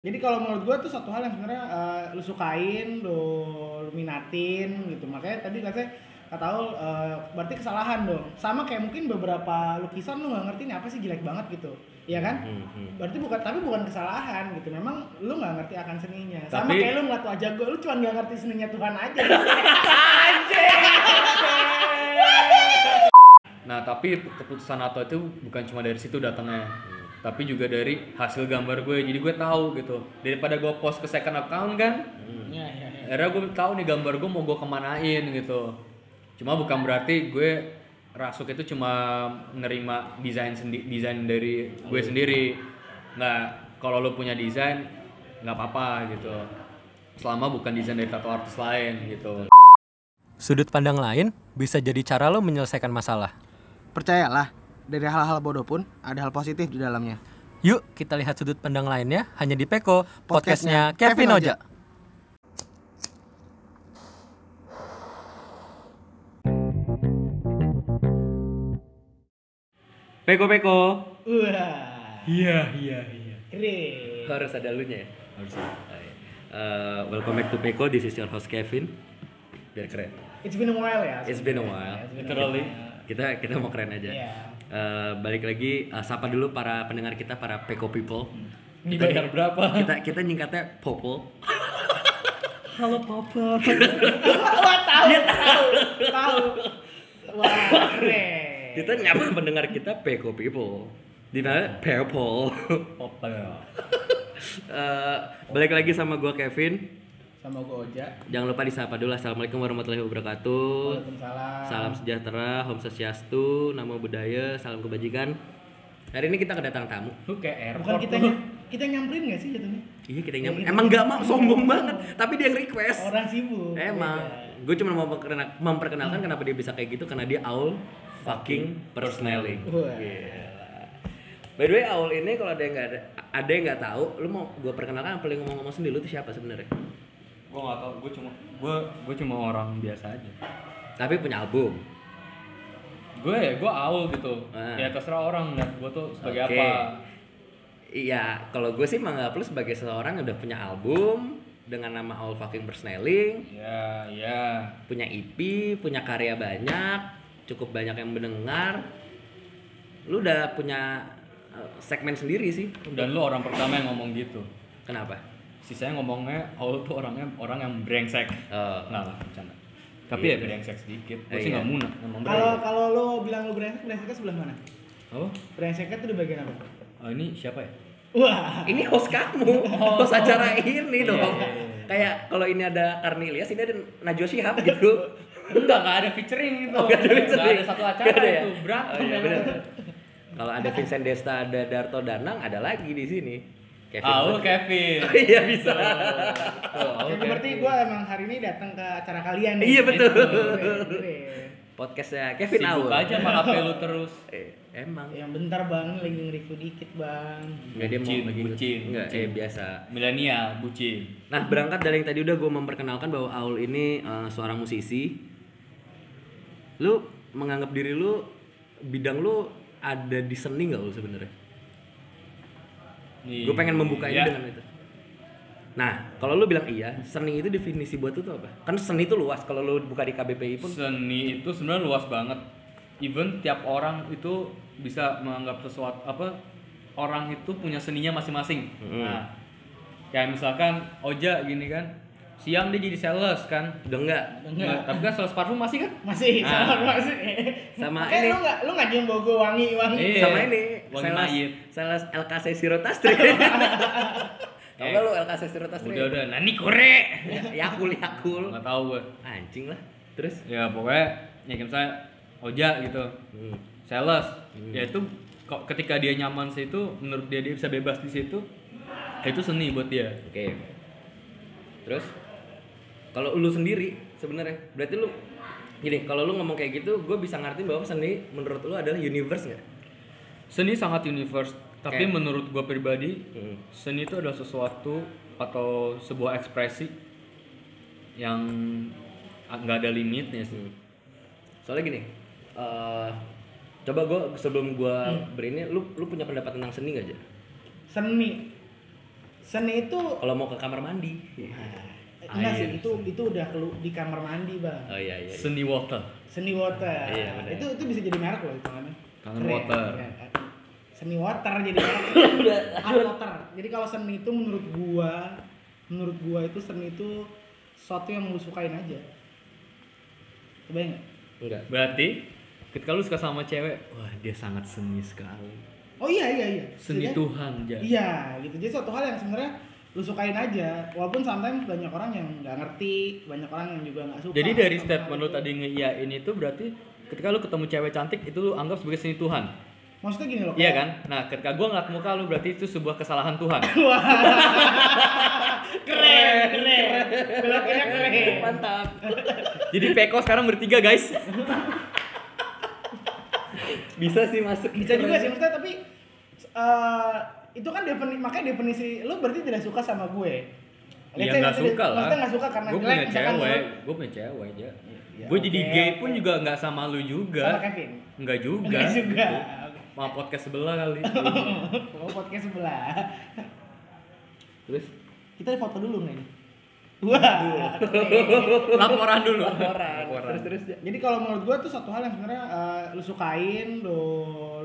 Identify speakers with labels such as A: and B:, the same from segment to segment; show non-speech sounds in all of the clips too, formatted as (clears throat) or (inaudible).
A: Jadi kalau menurut gua tuh satu hal yang sebenarnya eh, lu sukain, lu, lu minatin gitu. Makanya tadi katanya kata Aul eh, berarti kesalahan dong. Sama kayak mungkin beberapa lukisan lu nggak ngerti ini apa sih jelek banget gitu. Iya kan?
B: Hmm, hmm.
A: Berarti bukan tapi bukan kesalahan gitu. Memang lu nggak ngerti akan seninya. Sama
C: Tapi-
A: kayak lu ngeliat wajah gua, lu cuma nggak ngerti seninya Tuhan aja. (laughs)
C: Nah, tapi keputusan atau itu bukan cuma dari situ datangnya. Tapi juga dari hasil gambar gue. Jadi gue tahu gitu. Daripada gue post ke second account kan,
A: Iya, iya, iya.
C: akhirnya gue tahu nih gambar gue mau gue kemanain gitu. Cuma bukan berarti gue rasuk itu cuma menerima desain sendi desain dari gue sendiri. Nggak, kalau lo punya desain nggak apa-apa gitu. Selama bukan desain dari tato artis lain gitu.
D: Sudut pandang lain bisa jadi cara lo menyelesaikan masalah.
E: Percayalah, dari hal-hal bodoh pun ada hal positif di dalamnya.
D: Yuk kita lihat sudut pandang lainnya hanya di Peko,
E: Podcastnya
D: podcastnya Kevin
E: Kevin
D: Oja.
C: Peko peko.
A: Wah,
C: Iya iya iya.
A: keren.
B: Harus ada lu nya ya? Harus. Uh, welcome back to Peko, this is your host Kevin. Biar keren.
A: It's been a while ya.
B: It's been a while.
A: It's been a
C: Literally.
A: while.
B: Kita kita mau keren aja.
A: Iya.
B: Uh, balik lagi, uh, sapa dulu para pendengar kita, para Peko people.
C: Ini bayar berapa?
B: Kita kita nyingkatnya Popo. (laughs)
C: Halo Papa. (laughs)
A: Wah, tahu, tahu, tahu. Wah, keren.
B: Kita nyapa pendengar kita Peko people. Di mana People.
C: Ya.
B: Uh, balik lagi sama gua Kevin.
A: Sama gue Oja.
B: Jangan lupa disapa dulu. Assalamualaikum warahmatullahi wabarakatuh.
A: Waalaikumsalam.
B: Salam sejahtera, Om Swastiastu, Namo Buddhaya, salam kebajikan. Hari ini kita kedatangan tamu.
C: Lu kayak
A: Bukan kita ny- kita nyamperin gak sih jatuhnya?
B: Iya kita.
A: Iya,
B: Emang
A: kita-
B: nggak mau sombong banget, tapi dia yang request.
A: Orang sibuk.
B: Emang.
A: Beda.
B: Gue cuma mau memperkenal- memperkenalkan kenapa dia bisa kayak gitu karena dia Aul fucking personaling.
A: Wah.
B: Gila. By the way, Aul ini kalau ada yang nggak ada, ada yang nggak tahu, lu mau gue perkenalkan apa lu ngomong-ngomong sendiri lu tuh siapa sebenarnya?
C: Gua nggak tahu, gua cuma gua gua cuma orang biasa aja.
B: Tapi punya album.
C: Gue ya, gue Aul gitu.
B: Ah.
C: Ya terserah orang lihat gue tuh sebagai
B: Oke.
C: apa.
B: Iya, kalau gue sih menganggap lu sebagai seseorang yang udah punya album dengan nama All Fucking Persneling,
C: Ya, ya.
B: punya EP, punya karya banyak, cukup banyak yang mendengar. Lu udah punya uh, segmen sendiri sih.
C: Dan lu orang pertama yang ngomong gitu.
B: Kenapa?
C: Sisanya ngomongnya Aul tuh orangnya orang yang brengsek.
B: Oh.
C: Nggak lah, bercanda. Tapi
B: Iya.
C: ya brengsek sedikit. Gue
B: Eh,
C: sih
B: iya.
C: nggak muna ngomong
A: Kalau kalau lo bilang lo brengsek, brengseknya sebelah mana?
C: Apa?
A: Brengseknya tuh di bagian apa?
C: Oh, ini siapa ya?
A: Wah.
B: Ini host kamu, (laughs) host acara ini dong.
C: Iya, iya, iya.
B: Kayak kalau ini ada Karnilias, ini ada Najwa Shihab gitu. (laughs)
C: Enggak, nggak ada featuring gitu.
B: Oh, nggak ada featuring.
C: ada satu acara
B: ada ya?
C: itu. Berantem
B: Oh, iya, benar. Kalau ada Vincent Desta, ada Darto Danang, ada lagi di sini.
C: Aul Kevin.
B: Oh, (laughs) iya bisa.
C: Tuh, Aul
A: Jadi berarti
C: Kevin.
A: gue emang hari ini datang ke acara kalian nih.
B: Iya, betul.
A: Keren.
B: Podcastnya Kevin
C: Sibuk
B: Aul.
C: aja sama HP lu terus. (laughs)
B: Eh, emang.
A: Yang bentar bang, lagi nge-review dikit bang.
B: Nggak dia mau
C: Bucin,
B: lagi
C: bucin,
B: Enggak, eh biasa.
C: Milenial, bucin.
B: Nah, berangkat dari yang tadi udah gue memperkenalkan bahwa Aul ini eh, seorang musisi. Lu menganggap diri lu bidang lu ada di seni nggak lu sebenarnya? Gue pengen membuka ini
C: Iya.
B: dengan itu. Nah, kalau lu bilang iya, seni itu definisi buat lu tuh apa? Kan seni itu luas. Kalau lu buka di KBPI pun
C: Seni itu sebenarnya luas banget. Even tiap orang itu bisa menganggap sesuatu apa orang itu punya seninya masing-masing.
B: Mm.
C: Nah, kayak misalkan Oja gini kan, siang dia jadi sales kan.
B: udah enggak
A: Enggak.
C: Nah, tapi kan sales parfum masih kan?
A: Masih,
C: Ah.
A: sama masih.
B: Sama
A: Makanya
B: ini.
A: lu nggak lu nggak nyium bau gue wangi wangi.
C: Iya.
B: sama ini
C: Wangi
B: sales,
C: mayit.
B: sales LKC Sirotastri. (laughs) Tau
C: Eh.
B: gak lu LKC Sirotastri?
C: Udah udah, nani kore.
B: Ya, Yakul Yakul.
C: Nggak tahu gue.
B: Anjing lah. Terus
C: Ya pokoknya ya kayak misalnya Oja gitu.
B: hmm.
C: sales ya itu kok ketika dia nyaman situ menurut dia dia bisa bebas di situ itu seni buat dia
B: Oke. Terus kalau lu sendiri sebenarnya berarti lu gini, kalau lu ngomong kayak gitu, gue bisa ngerti bahwa seni menurut lu adalah universe nggak?
C: seni sangat universe tapi
B: Kayak-
C: menurut gua pribadi
B: Hmm.
C: seni itu adalah sesuatu atau sebuah ekspresi yang nggak ada limitnya sih
B: Hmm. Soalnya gini, eh coba gue sebelum gue berini, lu lu punya pendapat tentang seni nggak aja?
A: Seni. Seni itu
B: Kalau mau ke kamar mandi.
A: Enggak sih, itu itu udah kelu, di kamar mandi, Bang.
B: Oh iya iya.
C: Seni water.
A: Seni water.
B: Iya, benar.
A: itu itu bisa jadi merek loh itu namanya.
C: Kangen water.
A: keren. Seni water jadi merek. (laughs) Art water. Jadi kalau seni itu menurut gua, menurut gua itu seni itu sesuatu yang lu sukain aja. Kebayang nggak?
B: Enggak.
C: Berarti ketika lu suka sama cewek, wah dia sangat seni sekali.
A: Oh iya iya iya.
C: Seni
A: Jadi-
C: Tuhan ya.
A: Iya, gitu. Jadi suatu hal yang sebenarnya lu sukain aja. Walaupun sometimes banyak orang yang nggak ngerti, banyak orang yang juga nggak suka.
C: Jadi dari statement lu tadi ngeiyain itu berarti ketika lu ketemu cewek cantik itu lu anggap sebagai seni Tuhan.
A: Maksudnya gini loh.
C: Iya kan? Nah, ketika gua ngeliat muka lu berarti itu sebuah kesalahan Tuhan. (laughs)
A: keren, keren. Belokinnya keren.
B: Mantap.
C: Jadi Peko sekarang bertiga, guys.
B: Bisa sih masuk.
A: Bisa juga sih maksudnya tapi eh, itu kan definisi makanya definisi lu berarti tidak suka sama gue.
C: Iya nggak suka lah.
A: Maksudnya nggak suka karena
C: Gue punya cewek, gue punya cewek aja.
A: Ya,
C: gue jadi
A: oke,
C: gay
A: oke.
C: pun juga nggak sama lu juga.
A: Sama Kevin.
C: Enggak juga.
A: Enggak juga.
C: Mau podcast sebelah kali. (laughs)
A: Oh, podcast sebelah.
B: Terus
A: Kita foto dulu nggak ini? Wah.
C: Laporan dulu.
B: orang. Terus terus ya.
A: Jadi kalau menurut gua tuh satu hal yang sebenarnya eh, lu sukain, lu,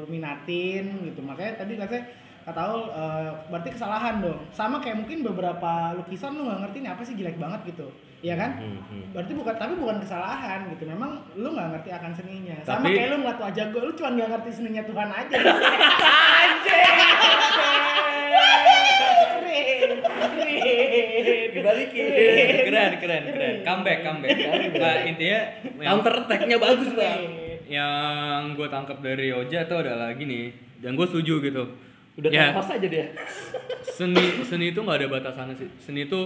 A: lu minatin gitu. Makanya tadi katanya kata Aul eh, berarti kesalahan dong. Sama kayak mungkin beberapa lukisan lu nggak ngerti ini apa sih jelek banget gitu. Iya kan?
B: Hmm, hmm.
A: Berarti bukan tapi bukan kesalahan gitu. Memang lu nggak ngerti akan seninya. Sama
C: Tapi-
A: kayak lu ngeliat wajah gua, lu cuma nggak ngerti seninya Tuhan aja. Anjing. Keren. Keren.
B: Dibalikin.
C: keren, keren, keren. Comeback, comeback. Nah, intinya
B: Counter attack-nya bagus bang.
C: yang gue tangkap dari Oja tuh adalah gini, dan gue setuju gitu.
B: Udah
C: ya,
B: kayak host aja dia.
C: seni seni itu nggak ada batasannya sih. Seni itu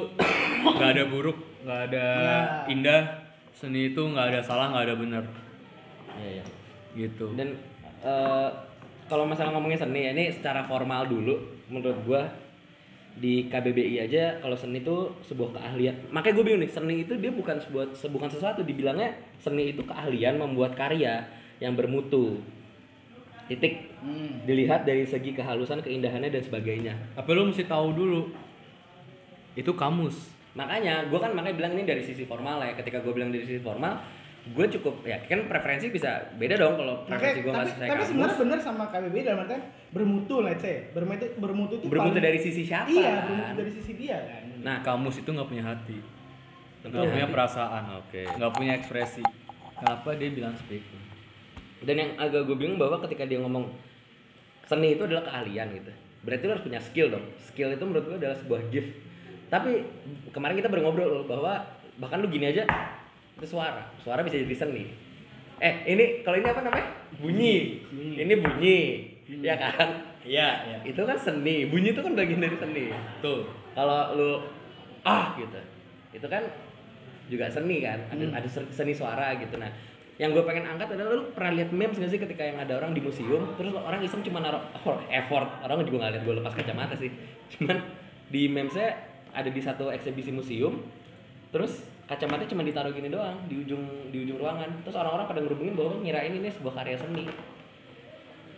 C: nggak ada buruk, nggak ada
A: Ya.
C: indah. Seni itu nggak ada salah, nggak ada benar.
B: Iya iya.
C: Gitu.
B: Dan eh, kalau masalah ngomongin seni, ya, ini secara formal dulu menurut gua di KBBI aja kalau seni itu sebuah keahlian. Makanya gue bingung nih, seni itu dia bukan sebuah se- bukan sesuatu dibilangnya seni itu keahlian membuat karya yang bermutu. Titik.
A: Hmm.
B: Dilihat dari segi kehalusan, keindahannya dan sebagainya.
C: Tapi lu mesti tahu dulu. Itu kamus.
B: Makanya gue kan makanya bilang ini dari sisi formal ya. Ketika gue bilang dari sisi formal, gue cukup ya kan preferensi bisa beda dong kalau preferensi gue
A: tapi,
B: sesuai
A: tapi sebenarnya benar sama KBB dalam artian bermutu let's say bermutu bermutu itu
B: Bermutu
A: paling-
B: dari sisi siapa,
A: iya
B: kan?
A: bermutu dari sisi dia kan
B: Nah,
C: Kamus itu nggak punya hati.
B: Nggak
C: Nggak
B: punya
C: punya
B: hati.
C: perasaan.
B: Oke.
C: Nggak punya ekspresi. Kenapa dia bilang seperti itu?
B: Dan yang agak gue bingung bahwa ketika dia ngomong seni itu adalah keahlian gitu. Berarti lo harus punya skill dong. Skill itu menurut gue adalah sebuah gift. Tapi kemarin kita baru ngobrol bahwa bahkan lu gini aja itu suara. Suara bisa jadi seni. Eh, ini kalau ini apa namanya? Bunyi. Ini bunyi. Ya kan?
C: Iya, iya.
B: Itu kan seni. Bunyi itu kan bagian dari seni.
C: Tuh.
B: Kalau lu ah gitu. Itu kan juga seni kan. Ada ada seni suara gitu. Nah, yang gue pengen angkat adalah lu pernah lihat memes gak sih ketika yang ada orang di museum terus orang iseng cuma naruh oh, effort orang juga nggak lihat gue lepas kacamata sih (laughs) cuman di memesnya ada di satu eksibisi museum terus kacamata cuma ditaruh gini doang di ujung di ujung ruangan terus orang-orang pada ngerubungin bahwa ngirain ini sebuah karya seni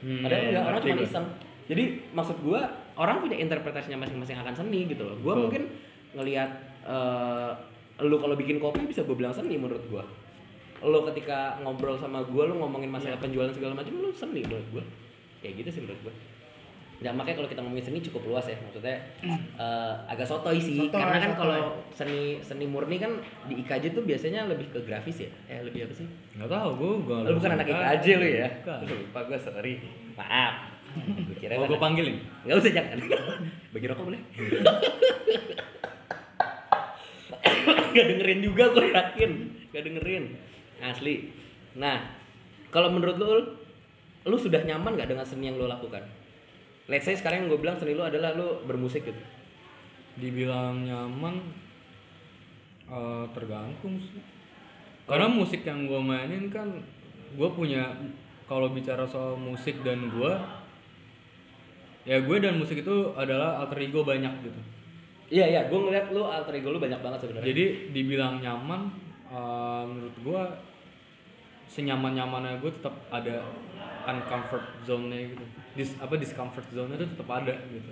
C: Hmm,
B: Padahal enggak, orang cuma iseng. Jadi maksud gua orang punya interpretasinya masing-masing akan seni gitu loh. Gua
C: Betul.
B: mungkin ngelihat eh, lu kalau bikin kopi bisa gue bilang seni menurut gua. Lu ketika ngobrol sama gua lu ngomongin masalah
C: Iya.
B: penjualan segala macam lu seni menurut gua. Kayak gitu sih menurut gua. Ya makanya kalau kita ngomongin seni cukup luas ya maksudnya eh, agak sotoy sih
A: Sotoy,
B: karena kan kalau seni seni murni kan di IKJ tuh biasanya lebih ke grafis ya eh lebih apa sih
C: Nggak tahu, gua gua
B: lu bukan anak IKJ lu ya
C: Bukan.
B: lupa gua sorry maaf Gua kira
C: Oh,
B: kan
C: gua panggilin.
B: Nggak usah jangan. (laughs) Bagi rokok boleh. (laughs) Gak dengerin juga gue yakin. Gak dengerin. Asli. Nah, kalau menurut lu, lu sudah nyaman gak dengan seni yang lu lakukan? Let's say sekarang yang gue bilang seni lu adalah lu bermusik gitu.
C: Dibilang nyaman eh, tergantung sih. Karena musik yang gue mainin kan gue punya kalau bicara soal musik dan gue ya gue dan musik itu adalah alter ego banyak gitu.
B: Iya iya, gue ngeliat lu alter ego lu banyak banget sebenarnya.
C: Jadi dibilang nyaman eh, menurut gue senyaman-nyamannya gue tetap ada uncomfort zone-nya gitu. Dis, apa discomfort zone-nya itu tetap ada gitu.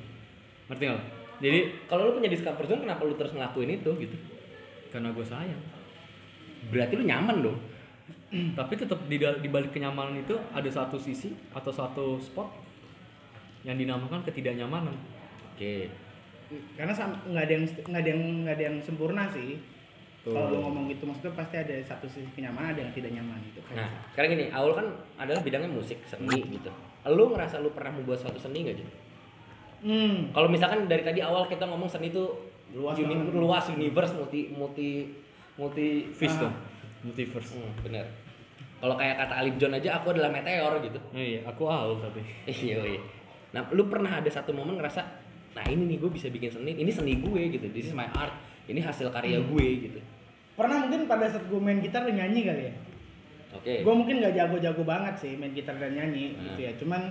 C: Ngerti nggak? Jadi
B: Kalau lu punya discomfort zone kenapa lu terus ngelakuin itu gitu?
C: karena gue sayang.
B: Berarti lu nyaman dong. (clears throat)
C: Tapi tetap di, di balik kenyamanan itu ada satu sisi atau satu spot yang dinamakan ketidaknyamanan.
B: Oke.
A: karena sam- nggak ada yang nggak ada yang nggak ada yang sempurna sih. Kalau lu ngomong gitu maksudnya pasti ada satu sisi kenyamanan ada yang tidak nyaman gitu
B: Nah, sekarang gini, Aul kan adalah bidangnya musik, seni gitu. Lu ngerasa lu pernah membuat suatu seni gak, Jun?
A: hmm
B: Kalau misalkan dari tadi awal kita ngomong seni itu
A: Luas
B: uni-
A: banget.
B: luas universe multi multi multi
C: Fish
A: Ah.
C: tuh, multiverse.
B: Hmm, bener. Kalau kayak kata Alip John aja aku adalah meteor gitu.
C: Oh iya, aku aul tapi. (laughs)
B: Iya, iya. Nah, lu pernah ada satu momen ngerasa, nah ini nih gue bisa bikin seni, ini seni gue gitu. This is my art. Ini hasil karya gue gitu.
A: pernah mungkin pada saat gue main gitar dan nyanyi kali ya
B: Oke.
A: gue mungkin nggak jago-jago banget sih main gitar dan nyanyi
B: Hmm.
A: gitu ya cuman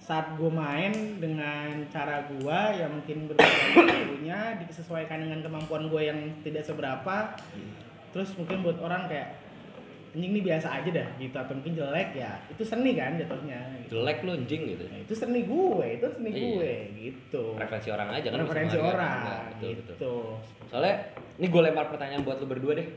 A: saat gue main dengan cara gue yang mungkin berbeda lagunya disesuaikan dengan kemampuan gue yang tidak seberapa terus mungkin buat orang kayak anjing ini biasa aja dah gitu atau mungkin jelek ya itu seni kan jatuhnya gitu.
B: Jelek lu anjing gitu.
A: Nah, itu seni gue itu seni
B: Iya.
A: gue gitu
B: Referensi orang aja kan.
A: referensi orang
B: Enggak, betul, betul.
A: gitu
B: Soalnya ini gue lempar pertanyaan buat lu berdua deh.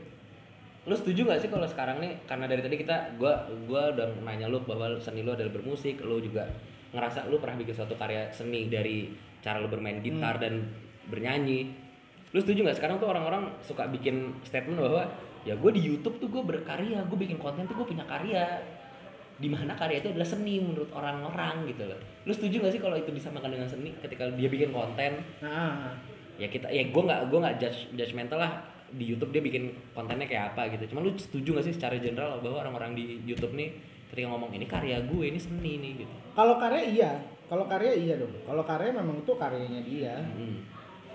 B: Lu setuju gak sih kalau sekarang nih karena dari tadi kita gua gua udah nanya lu bahwa seni lu adalah bermusik, lu juga ngerasa lu pernah bikin suatu karya seni dari cara lu bermain gitar dan bernyanyi. Lu setuju gak sekarang tuh orang-orang suka bikin statement bahwa ya gue di YouTube tuh gue berkarya, gue bikin konten tuh gue punya karya. Di mana karya itu adalah seni menurut orang-orang gitu loh. Lu setuju gak sih kalau itu disamakan dengan seni ketika dia bikin konten?
A: nah
B: ya kita ya gue nggak gue nggak judge judgmental lah di YouTube dia bikin kontennya kayak apa gitu cuman lu setuju gak sih secara general bahwa orang-orang di YouTube nih ketika ngomong ini karya gue ini seni nih gitu
A: kalau karya iya kalau karya iya dong kalau karya memang itu karyanya dia
B: hmm.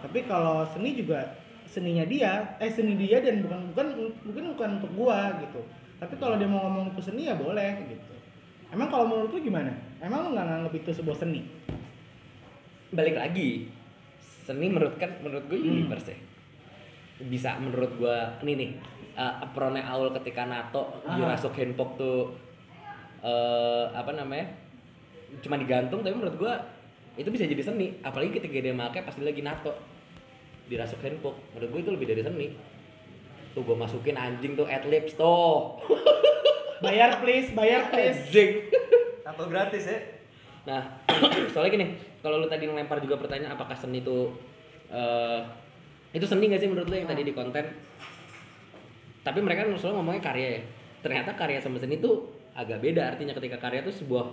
A: tapi kalau seni juga seninya dia eh seni dia dan bukan bukan mungkin bukan untuk gua gitu. Tapi kalau dia mau ngomong itu seni ya boleh gitu. Emang kalau menurut lu gimana? Emang lu nggak nganggap itu sebuah seni?
B: Balik lagi seni menurut kan menurut gue universe ya. Bisa menurut gue ini nih uh, apronnya Aul ketika NATO
A: Ah.
B: dirasuk handpok tuh eh apa namanya cuma digantung tapi menurut gue itu bisa jadi seni. Apalagi ketika dia pakai pasti lagi NATO dirasuk handpok menurut gue itu lebih dari seni tuh gue masukin anjing tuh adlibs tuh (laughs)
A: bayar please bayar please
B: anjing
C: Tato gratis ya.
B: Nah, (coughs) soalnya gini, kalau lu tadi ngelempar juga pertanyaan apakah seni itu eh itu seni gak sih menurut lu yang tadi di konten? Tapi mereka kan selalu ngomongnya karya ya. Ternyata karya sama seni itu agak beda artinya ketika karya itu sebuah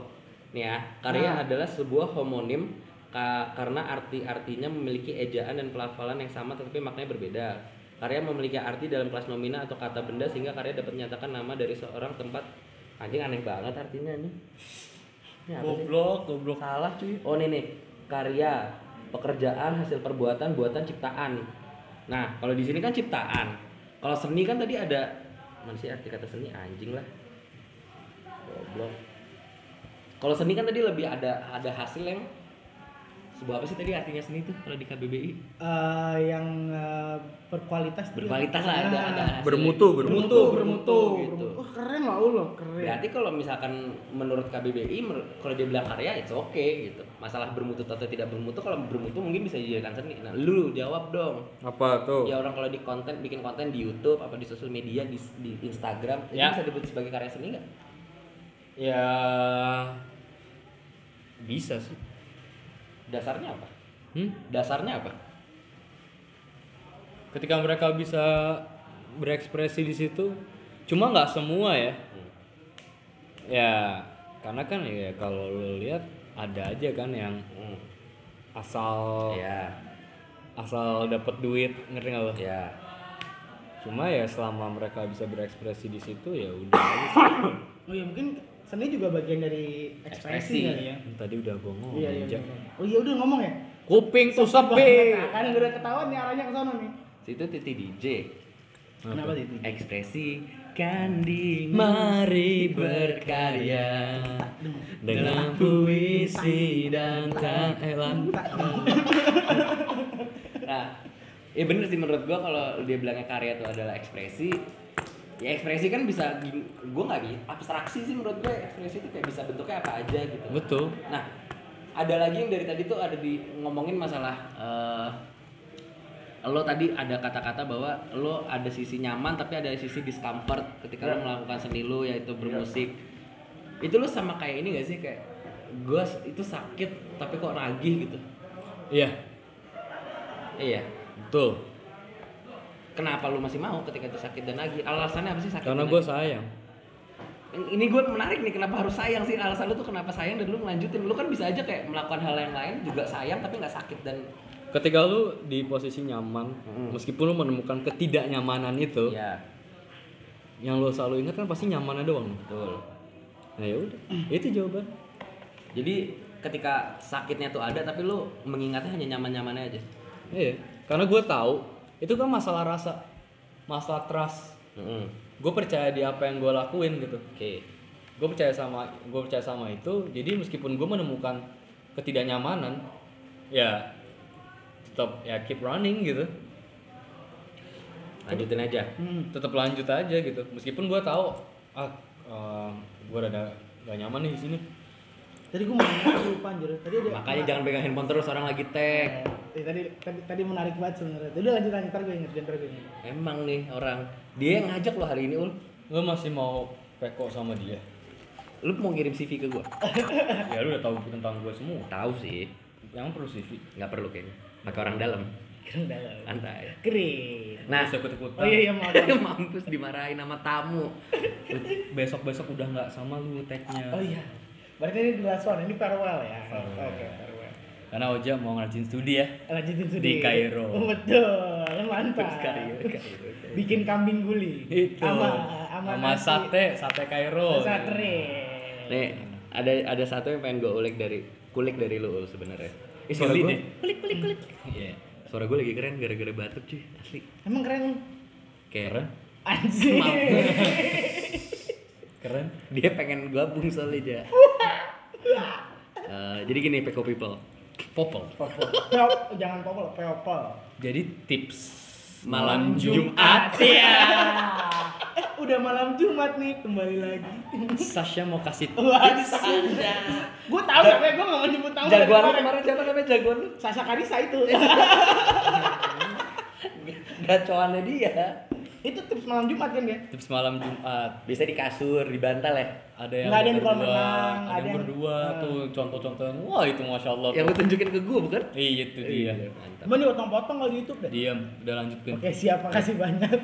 B: nih ya, karya
A: Nah.
B: adalah sebuah homonim ka- karena arti-artinya memiliki ejaan dan pelafalan yang sama tetapi maknanya berbeda. Karya memiliki arti dalam kelas nomina atau kata benda sehingga karya dapat menyatakan nama dari seorang tempat. Anjing aneh banget artinya nih. Ini?
C: Goblok, goblok.
B: Salah cuy. Oh ini nih, karya, pekerjaan, hasil perbuatan, buatan, ciptaan. Nah, kalau di sini kan ciptaan. Kalau seni kan tadi ada mana sih arti kata seni anjing lah. Goblok. Kalau seni kan tadi lebih ada ada hasil yang sebuah apa sih tadi artinya seni itu kalau di KBBI?
A: Eh, yang eh, berkualitas tuh
B: Berkualitas lah ada
A: Nah,
B: ada.
C: Bermutu,
A: bermutu bermutu,
B: bermutu gitu.
A: Wah, keren lah Allah keren
B: Berarti kalau misalkan menurut KBBI kalau dia bilang karya itu oke gitu. Masalah bermutu atau tidak bermutu kalau bermutu mungkin bisa dijadikan seni. Nah, lu jawab dong.
C: Apa tuh?
B: Ya orang kalau di konten bikin konten di YouTube apa di sosial media di, di Instagram itu
C: Ya.
B: bisa disebut sebagai karya seni nggak?
C: Ya bisa sih.
B: Dasarnya apa?
C: Hmm?
B: Dasarnya apa?
C: Ketika mereka bisa berekspresi di situ, cuma nggak semua ya. Ya, karena kan ya kalau lo lihat ada aja kan yang
B: Hmm.
C: asal
B: Ya,
C: asal dapat duit ngerti nggak lo?
B: ya.
C: Cuma ya selama mereka bisa berekspresi di situ ya udah aja sih. (coughs)
A: oh ya mungkin seni juga bagian dari ekspresi,
B: Ekspresi.
A: kali ya
C: Tadi udah gue ngomong.
A: iya iya oh iya udah ngomong ya
C: Kuping tuh sepi.
A: Kan udah ketahuan nih arahnya ke sana nih
B: Situ Titi DJ.
A: kenapa itu
B: Ekspresi kan di
C: Mari berkarya dengan puisi dan taelan. (laughs)
B: Nah, ya bener sih menurut gua kalau dia bilangnya karya itu adalah ekspresi, ya ekspresi kan bisa, gua nggak bisa abstraksi sih menurut gua ekspresi itu kayak bisa bentuknya apa aja gitu.
C: Betul.
B: Nah, ada lagi yang dari tadi tuh ada di ngomongin masalah eh, lo tadi ada kata-kata bahwa lo ada sisi nyaman tapi ada sisi discomfort ketika lo melakukan seni lo yaitu bermusik. Itu lo sama kayak ini gak sih? Kayak gue itu sakit tapi kok nagih gitu.
C: Iya,
B: iya.
C: Betul.
B: Kenapa lo masih mau ketika itu sakit dan nagih alasannya apa sih sakit
C: Karena gue sayang.
B: ini gue menarik nih kenapa harus sayang sih? Alasan lu tuh kenapa sayang dan lu ngelanjutin? Lu kan bisa aja kayak melakukan hal yang lain juga sayang tapi nggak sakit dan
C: Ketika lu di posisi nyaman,
B: Mm.
C: meskipun lu menemukan ketidaknyamanan itu,
B: ya
C: yang lu selalu ingat kan pasti nyamannya doang.
B: betul.
C: Nah ya udah, itu jawaban.
B: jadi ketika sakitnya tuh ada tapi lu mengingatnya hanya nyaman nyamannya aja?
C: Iya, karena gue tahu itu kan masalah rasa, masalah trust.
B: Mm-mm.
C: Gue percaya di apa yang gue lakuin gitu.
B: oke
C: Gue percaya sama, gue percaya sama itu. Jadi meskipun gue menemukan ketidaknyamanan, ya tetap ya keep running gitu.
B: lanjutin aja
A: Hmm.
C: Tetap lanjut aja gitu. Meskipun gue tahu ah gue rada gak nyaman nih di sini.
A: Tadi gue mau lupa anjir. Tadi ada
B: makanya jangan pegang handphone terus orang lagi tag
A: Eh, tadi tadi tadi menarik banget sebenarnya. Udah lanjut lanjut ntar gue inget, ntar gue inget.
B: emang nih orang dia yang ngajak lo hari ini ul
C: Gue masih mau peko sama dia.
B: lu mau ngirim CV ke gua (laughs)
C: ya lu udah tahu tentang gue semua.
B: tahu sih
C: Yang perlu CV.
B: nggak perlu kayaknya pakai orang dalam
A: Keren dalam.
B: santai
A: Keren.
B: nah
C: Terus ikut-ikutan.
A: Oh iya iya maaf. (laughs)
B: mampus dimarahin sama tamu
C: Besok-besok udah nggak sama lu tag-nya.
A: Oh iya. Berarti ini the last one, ini farewell ya. Oke, farewell.
C: Karena Oja mau ngerjain studi ya.
A: Lanjutin studi.
C: Di Kairo.
A: Oh, betul, mantap.
B: Kairo, Kairo.
A: Bikin kambing guli.
C: Itu.
A: Sama sama,
C: Sama sate, sate Kairo.
A: Sate.
B: Nih, ada ada satu yang pengen gue ulik dari kulik dari lu sebenarnya. Eh, suara gue
C: nih.
B: kulik kulik kulik.
C: Iya.
B: Suara gue lagi keren gara-gara batuk cuy, asli.
A: Emang keren.
B: Kayak
C: Keren.
A: Anjir. (laughs)
C: Keren.
B: dia pengen gabung soalnya aja. Eh, jadi gini Peko People,
C: Popol.
A: Popol. Peop- jangan popol, peopol.
C: Jadi tips
B: Malam
C: malam Jumat. (laughs)
A: ya. Eh, udah malam Jumat nih, kembali lagi.
C: Sasha mau kasih
A: Wah, Sasha. Gue tahu tapi gue gak mau nyebut nama. dari
B: jagoan kemarin siapa namanya jagoan?
A: Sasha Karisa itu. (laughs)
B: Gacoannya dia.
A: Itu tips malam Jumat kan ya?
C: tips malam Jumat.
B: Bisa di kasur, di bantal ya.
C: Ada yang
A: Nggak ada yang
C: berdua,
A: renang,
C: ada
A: ada
C: yang
A: yang-
C: berdua
A: Ah.
C: tuh contoh-contoh. Wah itu masya Allah.
B: Yang lu tunjukin ke gue bukan?
C: Iya itu dia.
B: Mantap.
A: Gue potong-potong kalau di YouTube deh.
C: Diam, udah lanjutin.
A: Oke, siap. Makasih banyak.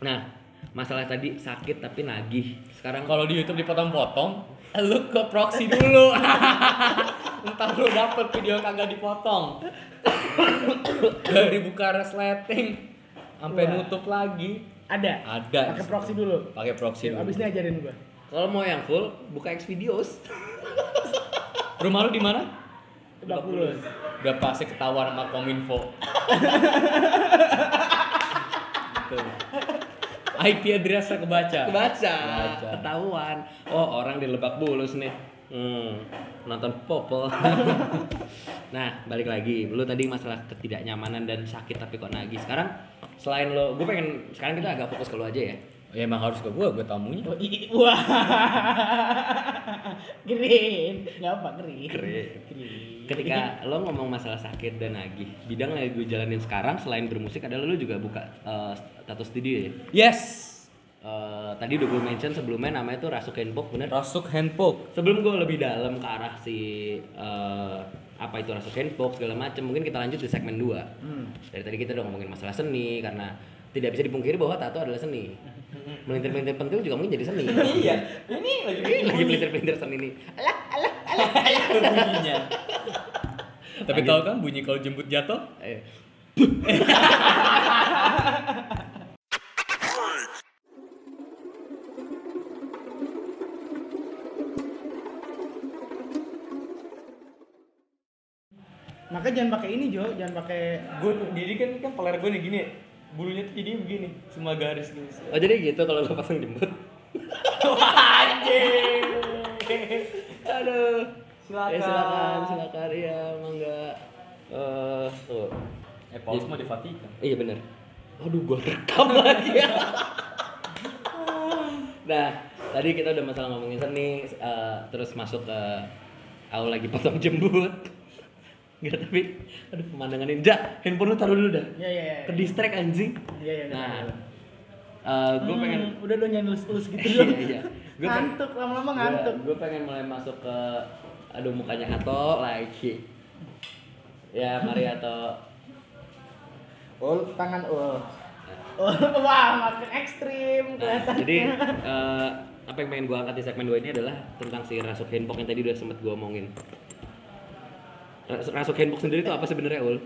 B: Nah, masalah tadi sakit tapi nagih. Sekarang
C: Kalau di YouTube dipotong-potong, lu ke proxy dulu. (laughs) Entar lu dapet video kagak dipotong. Dari buka resleting sampai
A: Wah.
C: nutup lagi.
A: Ada.
C: Ada.
A: Pakai proxy dulu.
C: Pakai proxy dulu.
A: Abis ini ajarin gue.
B: kalau mau yang full, buka X videos.
C: Rumah lu di mana?
A: Lebak Bulus.
C: Udah pasti ketahuan sama Kominfo. IP address kebaca.
B: Kebaca,
C: Kebaca.
B: ketahuan. Oh, orang di Lebak Bulus nih. Hmm, nonton Popol. (laughs) nah, balik lagi. Lu tadi masalah ketidaknyamanan dan sakit tapi kok nagih. Sekarang selain lo, gue pengen sekarang kita agak fokus ke lo aja ya.
C: Ya emang harus ke gua, gua tamunya.
A: Oh, i- Wah. (laughs) Green. Gak apa, green.
B: Keren.
A: Green.
B: Ketika (laughs) lo ngomong masalah sakit dan nagih, bidang yang gue jalanin sekarang selain bermusik adalah lo juga buka eh, status studio ya.
C: Yes.
B: Eh, tadi udah gue mention sebelumnya namanya tuh Rasuk Handbook bener?
C: Rasuk handpoke.
B: Sebelum gue lebih dalam ke arah si eh, apa itu Rasuk Handbook segala macam, mungkin kita lanjut di segmen 2
A: Hmm.
B: Dari tadi kita udah ngomongin masalah seni karena tidak bisa dipungkiri bahwa tato adalah seni. (laughs) Melintir-melintir pentil juga mungkin jadi seni. (laughs)
C: Iya. Ini lagi
B: lagi pelintir-pelintir seni ini. Alah, alah, alah. (laughs)
C: bunyinya. Tapi tahu kan bunyi kalau jemput jatuh?
A: Maka jangan pakai ini Jo, jangan pakai
C: Gue jadi kan kan peler gue nih gini, bulunya tuh jadi begini, semua garis gini.
B: Oh jadi gitu kalau lo pasang jembut.
C: Anjing.
B: Aduh.
C: Silakan.
B: Ya, silakan, silakan. Iya, mangga. Eh, tuh.
C: Eh Paulus mah di Vatikan.
B: Iya bener. Aduh, gua rekam lagi ya. nah, tadi kita udah masalah ngomongin seni, eh, terus masuk ke Aku lagi potong jembut. Enggak tapi aduh pemandangan ini. Ja, handphone lu taruh dulu dah.
A: Iya iya iya.
B: Ke distract anjing.
A: Iya iya.
B: Nah, eh gue pengen
A: Hmm, udah lu nyanyi lus-lus gitu
B: Iya,
A: dong.
B: iya. Gua pengen-
A: ngantuk lama-lama ngantuk.
B: Gue pengen mulai masuk ke aduh mukanya Hato lagi. Ya, mari Hato.
A: Oh, tangan oh. Oh, wah, makin ekstrim
B: Nah,
A: kelihatan.
B: jadi eh, apa yang pengen gue angkat di segmen 2 ini adalah tentang si rasuk handpok yang tadi udah sempet gue omongin. Rasuk, rasuk handpok sendiri itu apa sebenarnya, Ul?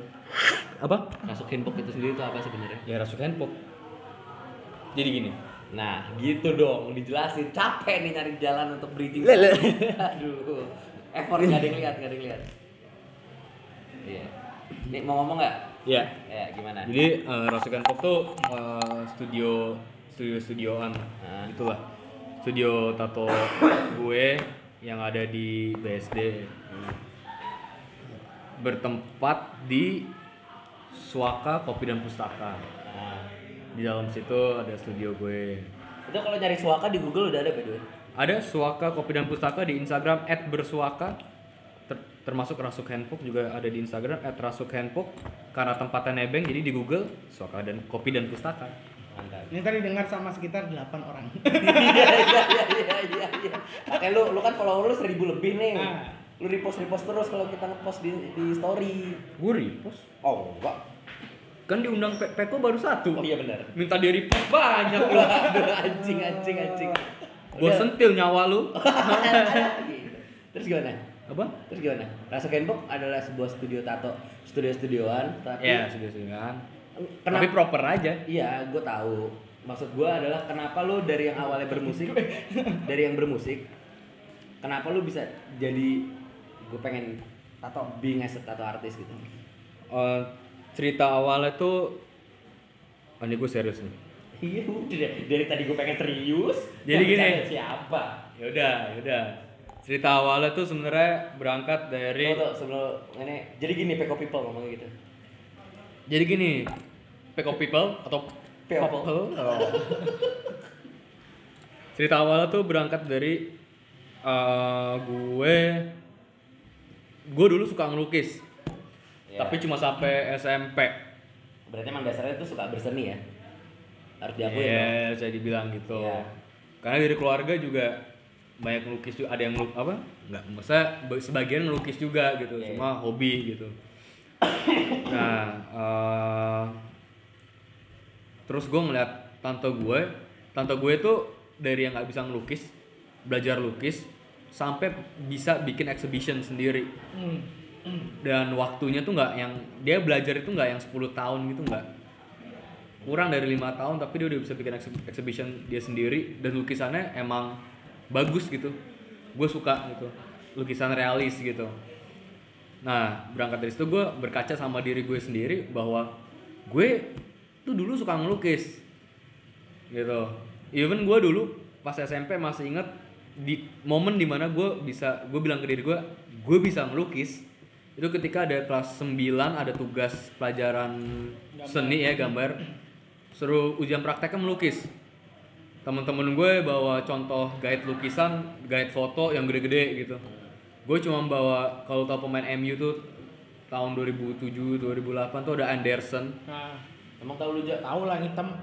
C: Apa?
B: Rasuk handpok itu sendiri itu apa sebenarnya?
C: Ya rasuk handphone. Jadi gini.
B: Nah, gitu dong, dijelasin. Capek nih nyari jalan untuk bridging. (laughs) Aduh, effort nggak ada yang lihat, nggak ada yang lihat. Iya. Nih mau ngomong nggak?
C: Ya.
B: Ya, gimana?
C: Jadi uh, rasuk handphone tuh eh, studio studio studioan
B: Nah.
C: itulah. Studio tato gue yang ada di BSD bertempat di Suaka Kopi dan Pustaka.
B: Nah,
C: Di dalam situ ada studio gue.
B: itu kalau nyari suaka di Google udah ada by the way.
C: Ada Suaka Kopi dan Pustaka di Instagram @bersuaka. Ter- termasuk Rasuk Handbook juga ada di Instagram @rasuk handbook. Karena tempatnya nebeng jadi di Google Suaka dan Kopi dan Pustaka.
B: Mantap.
A: Ini tadi dengar sama sekitar 8 orang. (laughs)
B: Iya iya iya iya iya. Makanya lu lu kan follower lu seribu lebih nih.
A: Nah.
B: Lu repost repost terus kalau kita ngepost di di story.
C: Gue repost.
B: Oh enggak.
C: Kan diundang Pe- Peko baru satu.
B: Oh iya benar.
C: Minta di repost banyak lu. (laughs)
B: Aduh, anjing anjing anjing.
C: Gue sentil nyawa lu. (laughs)
B: Terus gimana?
C: Apa?
B: Terus gimana? Rasa Kenbox adalah sebuah studio tato, studio-studioan, tapi
C: Ya, sudah sudah.
B: kenapa?
C: Tapi proper aja.
B: Iya, gue tahu. Maksud gue adalah kenapa lu dari yang awalnya bermusik, (laughs) dari yang bermusik, kenapa lu bisa jadi gue pengen tato being as a tato artist gitu?
C: Eh, cerita awalnya tuh Oh, ini gue serius nih.
B: Iya, udah dari tadi gue pengen serius.
C: Jadi gini.
B: Siapa?
C: Yaudah, yaudah. Cerita awalnya tuh sebenarnya berangkat dari
B: Tuh, tuh, sebelum ini, jadi gini Peko People ngomongnya gitu.
C: Jadi gini, up people atau
B: People.
C: people. Oh. Cerita awalnya tuh berangkat dari eh, gue gue dulu suka ngelukis.
B: Ya.
C: Tapi cuma sampai SMP.
B: Berarti emang dasarnya tuh suka berseni ya? Harus diakui dong.
C: Iya, saya dibilang gitu.
B: Iya.
C: Karena dari keluarga juga banyak ngelukis juga, ada yang ngeluk apa? Enggak, masa sebagian ngelukis juga gitu,
B: Iya,
C: cuma hobi gitu. (coughs) nah, eh, terus gue ngeliat tante gue, tante gue tuh dari yang nggak bisa ngelukis, belajar lukis, sampai bisa bikin exhibition sendiri. Dan waktunya tuh nggak yang dia belajar itu nggak yang 10 tahun gitu nggak. Kurang dari lima tahun tapi dia udah bisa bikin exhi- exhibition dia sendiri. Dan lukisannya emang bagus gitu. Gue suka gitu. Lukisan realis gitu. Nah berangkat dari situ gue berkaca sama diri gue sendiri bahwa gue tuh dulu suka ngelukis. Gitu. Even gue dulu pas SMP masih inget di momen di mana gue bisa gue bilang ke diri gue gue bisa ngelukis itu ketika ada kelas 9 ada tugas pelajaran seni ya gambar. Seru ujian prakteknya melukis. Teman-teman gue bawa contoh guide lukisan guide foto yang gede-gede gitu. Gue cuma bawa kalau tau pemain MU tuh tahun 2007 2008 tuh ada Anderson.
A: Nah,
B: Emang tahu lu
A: tahu lah hitam.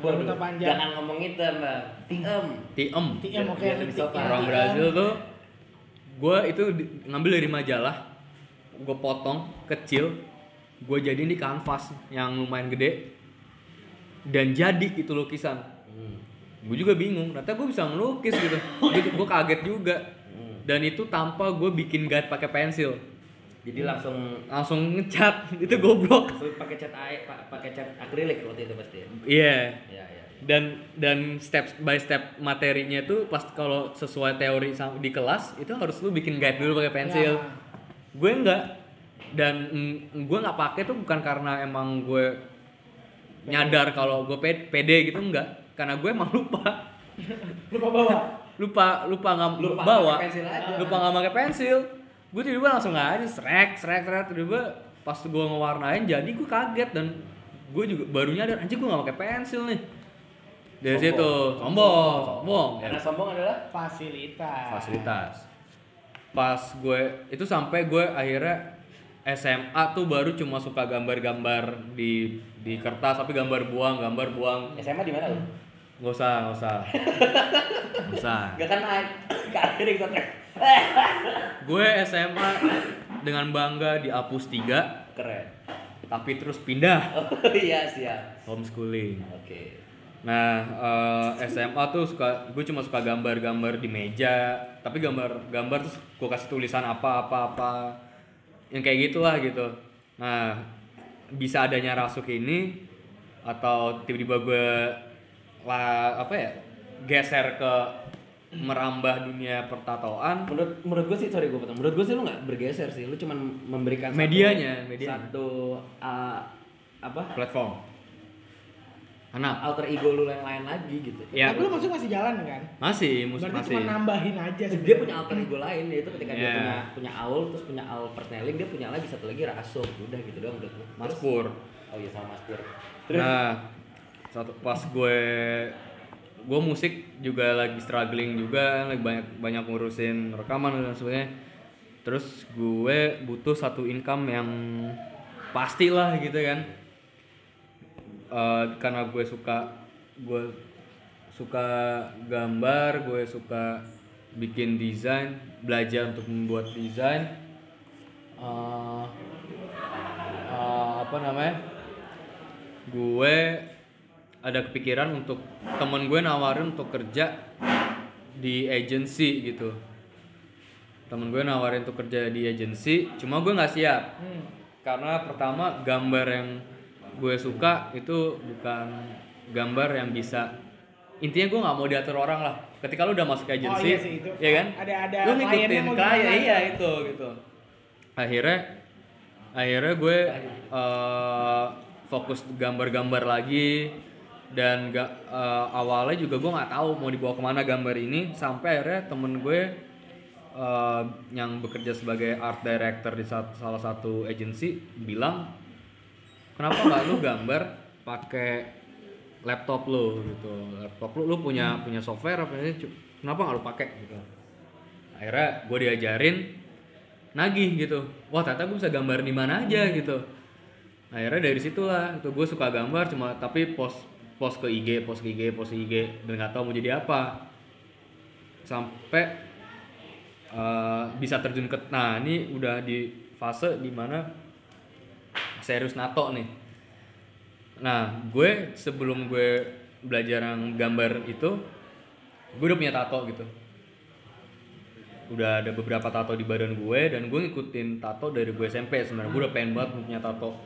B: Waduh,
A: Rambutnya panjang.
B: Jangan ngomong itu, Mbak. Tiem.
C: Tiem
A: TM oke.
C: Orang Brazil tuh gue itu ngambil dari majalah. Gue potong kecil. Gue jadiin di kanvas yang lumayan gede. Dan jadi itu lukisan.
B: Hmm.
C: gue juga bingung. Ternyata gue bisa ngelukis gitu. (laughs) Gue kaget juga. Dan itu tanpa gue bikin guide pakai pensil.
B: Jadi langsung
C: langsung ngecat. Itu goblok.
B: Pakai cat air, pa- pakai cat akrilik waktu itu pasti. ya?
C: iya
B: iya.
C: Dan dan step by step materinya tuh pas kalau sesuai teori di kelas itu harus lu bikin guide dulu pakai pensil.
A: Ya.
C: gue enggak. Dan mm, gue nggak pakai tuh bukan karena emang gue nyadar kalau gue pede, pede gitu enggak. Karena gue emang lupa. (laughs)
A: Lupa bawa.
C: lupa lupa nggak
B: Lupa
C: bawa.
B: pakai pensil aja.
C: lupa nggak pakai pensil. Gue tiba-tiba langsung aja srek srek srek. Tiba-tiba pas gue ngewarnain jadi gue kaget. Dan gue juga baru nyadar anjir gue nggak pakai pensil nih dari
B: Sombong.
C: situ sombong sombong
B: Karena sombong adalah
A: Fasilitas.
C: fasilitas pas gue itu sampai gue akhirnya SMA tuh baru cuma suka gambar-gambar di di kertas tapi gambar buang gambar buang
B: SMA di mana lu?
C: nggak usah nggak usah nggak usah
B: Gak kan tek.
C: gue SMA dengan bangga di Apus 3
B: Keren.
C: tapi terus pindah
B: Oh iya siap.
C: homeschooling
B: Oke.
C: Nah, eh, SMA tuh suka gue cuma suka gambar-gambar di meja, tapi gambar-gambar terus gue kasih tulisan apa-apa apa yang kayak gitulah gitu. Nah, bisa adanya rasuk ini atau tiba-tiba gue lah apa ya geser ke merambah dunia pertatoan
B: Menurut menurut gue sih sorry gue potong. Menurut gue sih lu nggak bergeser sih. Lu cuman memberikan satu-
C: Medianya, medianya.
B: satu uh, apa
C: platform. Anak
B: alter ego lu yang lain lagi gitu.
C: ya
A: Tapi lu maksudnya masih jalan kan?
C: masih mus
A: Berarti
C: masih
A: cuma nambahin aja
B: Dia
A: sebenarnya.
B: punya alter ego lain yaitu ketika dia
C: Iya.
B: punya punya Aul terus punya Aul persneling dia punya lagi satu lagi Rasuk udah gitu doang udah tuh.
C: Mas Pur.
B: Oh iya sama Mas Pur. Terus
C: Nah, satu pas gue gue musik juga lagi struggling juga, lagi banyak banyak ngurusin rekaman dan sebagainya. Terus gue butuh satu income yang pasti lah gitu kan. Eh, karena gue suka gue suka gambar, gue suka bikin desain, belajar untuk membuat desain. Eh, eh, apa namanya? gue ada kepikiran untuk temen gue nawarin untuk kerja di agency gitu temen gue nawarin untuk kerja di agency cuma gue nggak siap
A: Hmm.
C: karena pertama gambar yang gue suka itu bukan gambar yang bisa intinya gue nggak mau diatur orang lah. Ketika lu udah masuk ke agency
A: iya sih, itu.
C: ya kan?
A: Ada- ada
C: lu ngikutin klien iya itu gitu. Akhirnya akhirnya gue eh, fokus gambar-gambar lagi dan ga, eh, awalnya juga gue nggak tahu mau dibawa ke mana gambar ini sampai akhirnya temen gue eh, yang bekerja sebagai art director di salah satu agency bilang kenapa nggak lu gambar pakai laptop lu gitu? Laptop lu lu punya punya software apa ini? Kenapa nggak lu pakai gitu? Akhirnya gue diajarin nagih gitu. Wah ternyata gue bisa gambar di mana aja gitu. Akhirnya dari situlah itu gue suka gambar cuma tapi post post ke IG post ke IG post ke IG dan nggak tahu mau jadi apa. Sampai eh, bisa terjun ke nah ini udah di fase di mana serius nato nih. Nah gue sebelum gue belajar yang gambar itu gue udah punya tato gitu. Udah ada beberapa tato di badan gue dan gue ngikutin tato dari gue SMP sebenarnya gue udah pengen banget punya tato.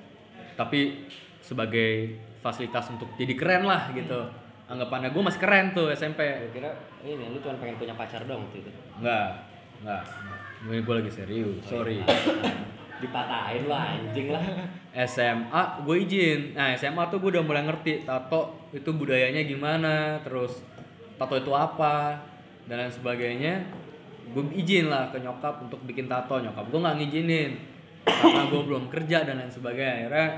C: Tapi sebagai fasilitas untuk jadi keren lah gitu. Anggapannya gue masih keren tuh SMP
B: gue kira ini lu cuma pengen punya pacar dong waktu itu.
C: Enggak, enggak. Ini gue lagi serius, sorry.
B: Dipatahin lah anjing lah. (laughs)
C: SMA gue izin. Nah SMA tuh gue udah mulai ngerti tato itu budayanya gimana, terus tato itu apa dan lain sebagainya. Gue izin lah ke nyokap untuk bikin tato. Nyokap gue nggak ngizinin karena gue belum kerja dan lain sebagainya. Akhirnya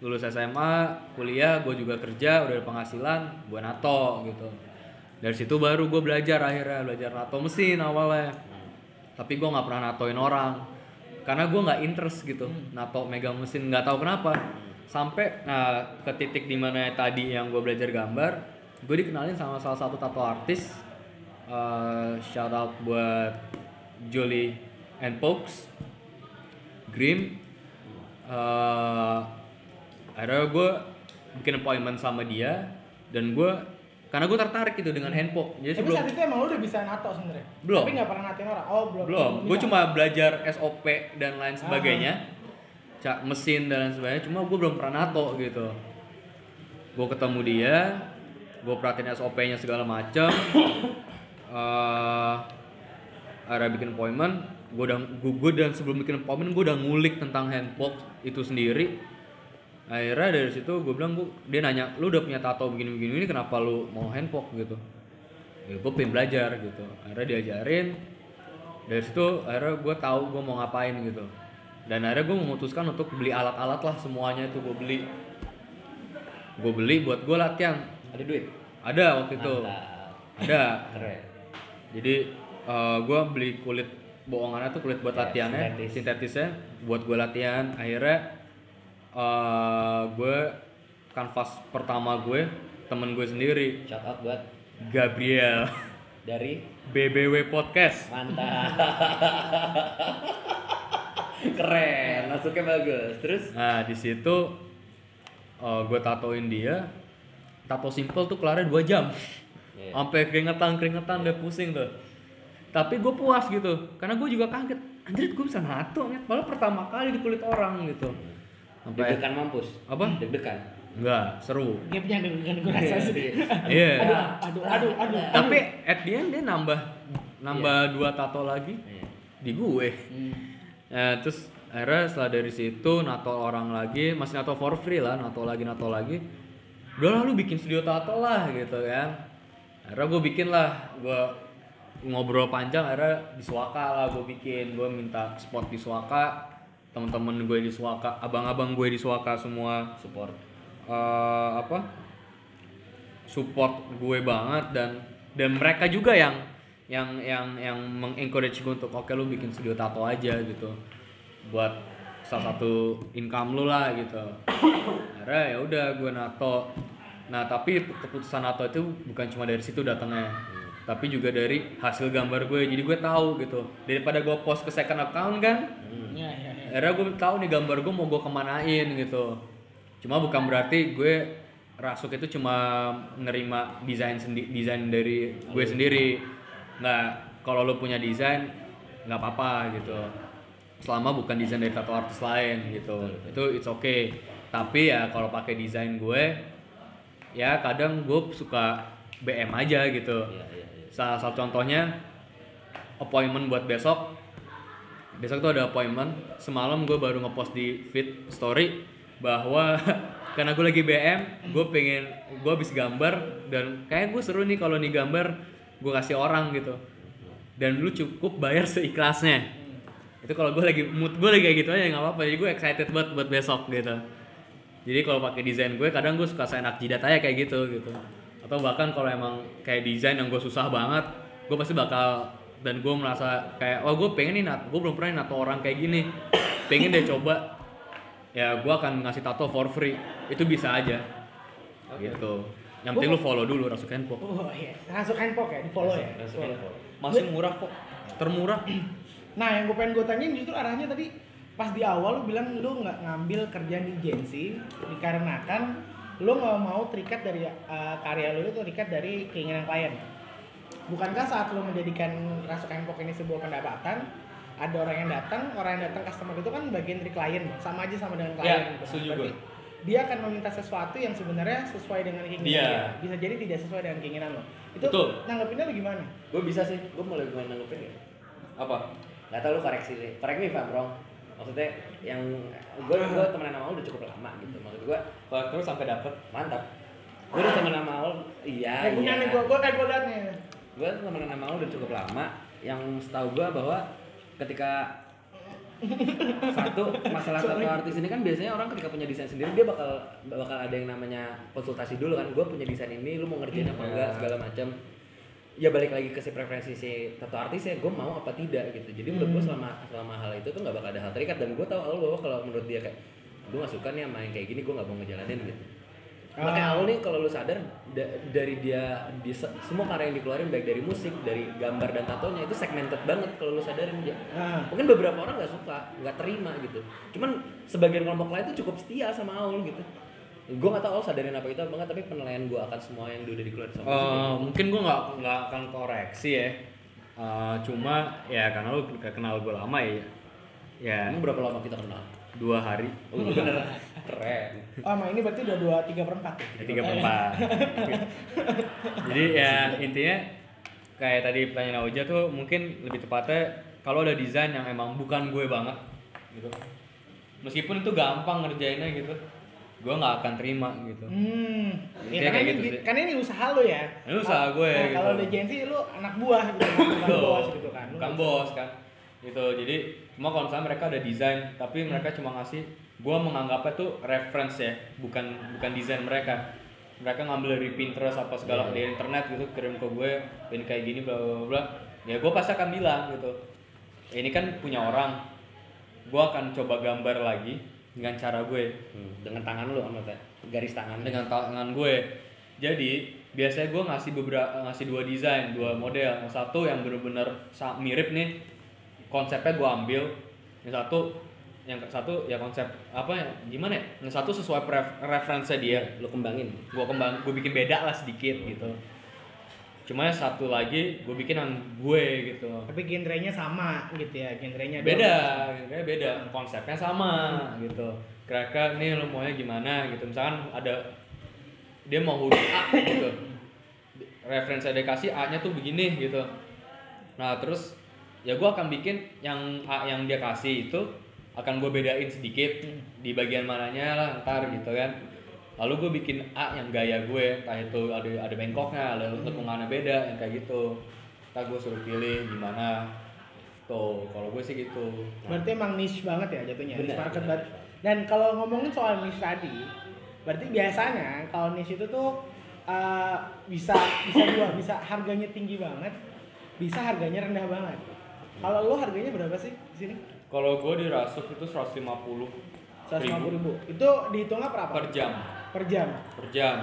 C: lulus SMA, kuliah, gue juga kerja, udah ada penghasilan, gue nato gitu. Dari situ baru gue belajar akhirnya belajar nato mesin awalnya. Tapi gue nggak pernah natoin orang karena gue nggak interest gitu. Nato megang mesin nggak tahu kenapa. Sampai nah ke titik di mana tadi yang gue belajar gambar gue dikenalin sama salah satu tato artis. Eh, shout out buat Jolie and Pokes Grim. Eh, akhirnya gue bikin appointment sama dia dan gue karena gue tertarik gitu dengan handpok jadi
A: Tapi
C: sebelum
A: saat itu emang lu udah bisa nato sebenarnya.
C: Belum.
A: Tapi nggak pernah natin orang. Oh belum.
C: belum. Gue cuma belajar SOP dan lain sebagainya. Cak mesin dan lain sebagainya. Cuma gue belum pernah nato gitu. Gue ketemu dia gue perhatiin SOP nya segala macam (coughs) eh ada bikin appointment gue udah gue dan sebelum bikin appointment gue udah ngulik tentang handpok itu sendiri akhirnya dari situ gue bilang gue dia nanya lu udah punya tato begini begini ini kenapa lu mau handpok gitu. Ya gue pengen belajar gitu. Akhirnya diajarin. Dari situ akhirnya gue tahu gue mau ngapain gitu. Dan akhirnya gue memutuskan untuk beli alat-alat lah semuanya itu gue beli. Gue beli buat gue latihan.
B: Ada duit.
C: ada waktu itu.
B: Mantap.
C: ada.
B: Keren.
C: jadi gue beli kulit bohongannya tuh kulit buat
B: Ya,
C: latihannya
B: sintetis.
C: sintetisnya buat gue latihan. Akhirnya eh gue kanvas pertama gue temen gue sendiri.
B: Shout out buat
C: Gabriel.
B: Dari?
C: BBW Podcast.
B: Mantap. (laughs) Keren masuknya bagus. Terus?
C: Nah di situ eh gue tatoin dia. Tato simple tuh kelarnya 2 jam.
B: Iya.
C: sampai keringetan keringetan udah pusing tuh. Tapi gue puas gitu karena gue juga kaget. Anjir gue bisa nato Nyet. malah pertama kali di kulit orang gitu sampai
B: deg-degan mampus.
C: Apa?
B: deg-degan.
C: Enggak seru.
A: Gapnya dengan gue rasa sih.
C: iya.
A: Aduh, aduh, aduh.
C: tapi at the end dia nambah nambah dua tato lagi
B: Iya.
C: di gue. Ya, terus akhirnya setelah dari situ nato orang lagi masih nato for free lah nato lagi nato lagi. Udah lah lu bikin studio tato lah gitu kan. Akhirnya gue bikin lah gue ngobrol panjang akhirnya di Suaka lah gue bikin. Gue minta spot di Suaka temen-temen gue di Suaka abang-abang gue di Suaka semua.
B: Support.
C: Eh, apa? Support gue banget dan dan mereka juga yang yang yang yang mengencourage gue untuk oke lu bikin studio tato aja gitu. Buat salah satu income lu lah gitu. Akhirnya ya udah gue nato. Nah tapi keputusan nato itu bukan cuma dari situ datangnya tapi juga dari hasil gambar gue jadi gue tahu gitu. Daripada gue post ke second account kan?
A: Iya, iya, iya.
C: akhirnya gue tahu nih gambar gue mau gue kemanain gitu. Cuma bukan berarti gue rasuk itu cuma nerima desain sendi desain dari gue sendiri. Nggak kalau lo punya desain nggak apa-apa gitu. Selama bukan desain dari tato artis lain gitu. Itu it's okay. Tapi ya kalau pakai desain gue ya kadang gue suka BM aja gitu.
B: Iya, iya.
C: Salah satu contohnya appointment buat besok. Besok tuh ada appointment. Semalam gue baru ngepost di feed story bahwa (laughs) karena gue lagi BM gue pengen gue habis gambar dan kayak gue seru nih kalau nih gambar gue kasih orang gitu. Dan lu cukup bayar seikhlasnya. Itu kalau gue lagi mood gue lagi kayak gitu aja nggak apa-apa. Jadi gue excited banget buat besok gitu. Jadi kalau pakai desain gue kadang gue suka seenak jidat aja kayak gitu gitu atau bahkan kalau emang kayak desain yang gue susah banget gue pasti bakal dan gue merasa kayak oh gue pengen nih gue belum pernah nato orang kayak gini. Pengen deh coba. Ya gue akan ngasih tato for free. Itu bisa aja. Gitu. Yang penting lu follow dulu Rasuk Handpok
A: Oh iya, langsung handpok ya, di follow ya. Follow.
B: handpok.
C: masih murah kok. Termurah. (clears throat)
A: Nah, yang gue pengen gue tanyain justru arahnya tadi pas di awal lu bilang lu nggak ngambil kerjaan di agency dikarenakan lu nggak mau terikat dari uh, karya lu itu terikat dari keinginan klien. Bukankah saat lu menjadikan Rasuk Handpok ini sebuah pendapatan, ada orang yang datang, orang yang datang customer itu kan bagian dari klien, sama aja sama dengan klien.
C: Ya,
A: gitu.
C: setuju
A: Berarti
C: gue.
A: Dia akan meminta sesuatu yang sebenarnya sesuai dengan keinginan
C: Dia.
A: dia. Bisa jadi tidak sesuai dengan keinginan lo. Itu
C: Betul.
A: nanggepinnya lu gimana?
B: gue bisa sih gue mulai gue nanggepin ya
C: apa
B: nggak tahu lu koreksi deh correct me if I'm wrong maksudnya yang gue gue temenan sama lu udah cukup lama gitu. Maksud gue
C: kalau terus sampai dapet
B: mantap. Gue udah temenan sama lu iya
A: punya
B: iya.
A: nih gua, gua kayak gua liat nih.
B: gue temenan sama lu udah cukup lama. Yang setahu gue bahwa ketika satu masalah tato artis ini kan biasanya orang ketika punya desain sendiri dia bakal bakal ada yang namanya konsultasi dulu kan. Gue punya desain ini lu mau ngerjain apa enggak segala macam ya balik lagi ke si preferensi si tato artis ya gue mau apa tidak gitu. Jadi menurut gue selama selama hal itu tuh nggak bakal ada hal terikat dan gue tahu awal bahwa kalau menurut dia kayak gue gak suka nih sama yang kayak gini gue nggak mau ngejalanin gitu. Makanya
A: Ah.
B: awal nih kalau lu sadar da- dari dia di se- semua karya yang dikeluarin baik dari musik dari gambar dan tatonya itu segmented banget kalau lu sadarin aja
A: Nah,
B: mungkin beberapa orang nggak suka nggak terima gitu. Cuman sebagian kelompok lain tuh cukup setia sama Aul gitu gue nggak tahu Aul sadarin apa itu apa enggak tapi penilaian gue akan semua yang udah dikeluarin sama
C: Eh, mungkin gue nggak nggak akan koreksi ya. Eh, cuma ya karena lu udah kenal gue lama ya ya.
B: Emang berapa lama kita kenal?
C: dua hari.
B: Oh, bener. Keren.
A: oh, nah ini berarti udah dua tiga perempat
C: ya? Tiga per empat. Jadi ya intinya kayak tadi pertanyaan Auja tuh mungkin lebih tepatnya kalau ada desain yang emang bukan gue banget gitu. Meskipun itu gampang ngerjainnya gitu gue nggak akan terima gitu.
A: Hmm, ya karena
C: kayak
A: ini,
C: gitu sih.
A: karena ini usaha lo ya.
C: Ini usaha gue,
A: Nah,
C: gitu.
A: kalau di agensi lu anak buah gitu, bukan bos gitu kan. Lu
C: bukan bos kan. Gitu. Jadi cuma kalau misalnya mereka ada desain tapi mereka cuma ngasih gue menganggapnya tuh reference ya bukan bukan desain mereka. Mereka ngambil dari Pinterest apa segala
B: Iya.
C: di internet gitu kirim ke gue ini kayak gini bla bla bla. Ya gue pasti akan bilang gitu. Ini kan punya orang. Gue akan coba gambar lagi dengan cara gue.
B: Hmm, dengan tangan lu maksudnya garis tangan.
C: Dengan tangan gue. Jadi biasanya gue ngasih beberapa ngasih dua desain dua model. Yang satu yang bener-bener mirip nih konsepnya gue ambil. Yang satu yang satu ya konsep apa ya gimana ya? Yang satu sesuai pref- referensinya dia.
B: Lu kembangin.
C: Gue kembang gue bikin beda lah sedikit gitu cuma yang satu lagi gue bikin yang gue gitu.
A: Tapi genrenya sama gitu ya, genrenya
C: beda kayaknya beda konsepnya sama gitu. Kira-kira nih lo maunya gimana? gitu. Misalkan ada dia mau hoodie A gitu. Referensi dia kasih A nya tuh begini gitu. Nah terus ya gue akan bikin yang A yang dia kasih itu akan gue bedain sedikit di bagian mananya lah ntar gitu kan lalu gue bikin A yang gaya gue entah itu ada ada bengkoknya ada tekungannya beda yang kayak gitu ntar gue suruh pilih gimana tuh kalau gue sih gitu
A: Berarti emang niche banget ya jatuhnya, niche
B: Benar,
A: market banget. Dan kalau ngomongin soal niche tadi, berarti biasanya kalau niche itu tuh uh, bisa bisa dua, bisa harganya tinggi banget, bisa harganya rendah banget. Kalau lo harganya berapa sih di sini?
C: Kalau gue di Rasuk itu 150
A: 150 ribu. Itu dihitungnya per apa?
C: per jam,
A: Per jam.
C: per jam,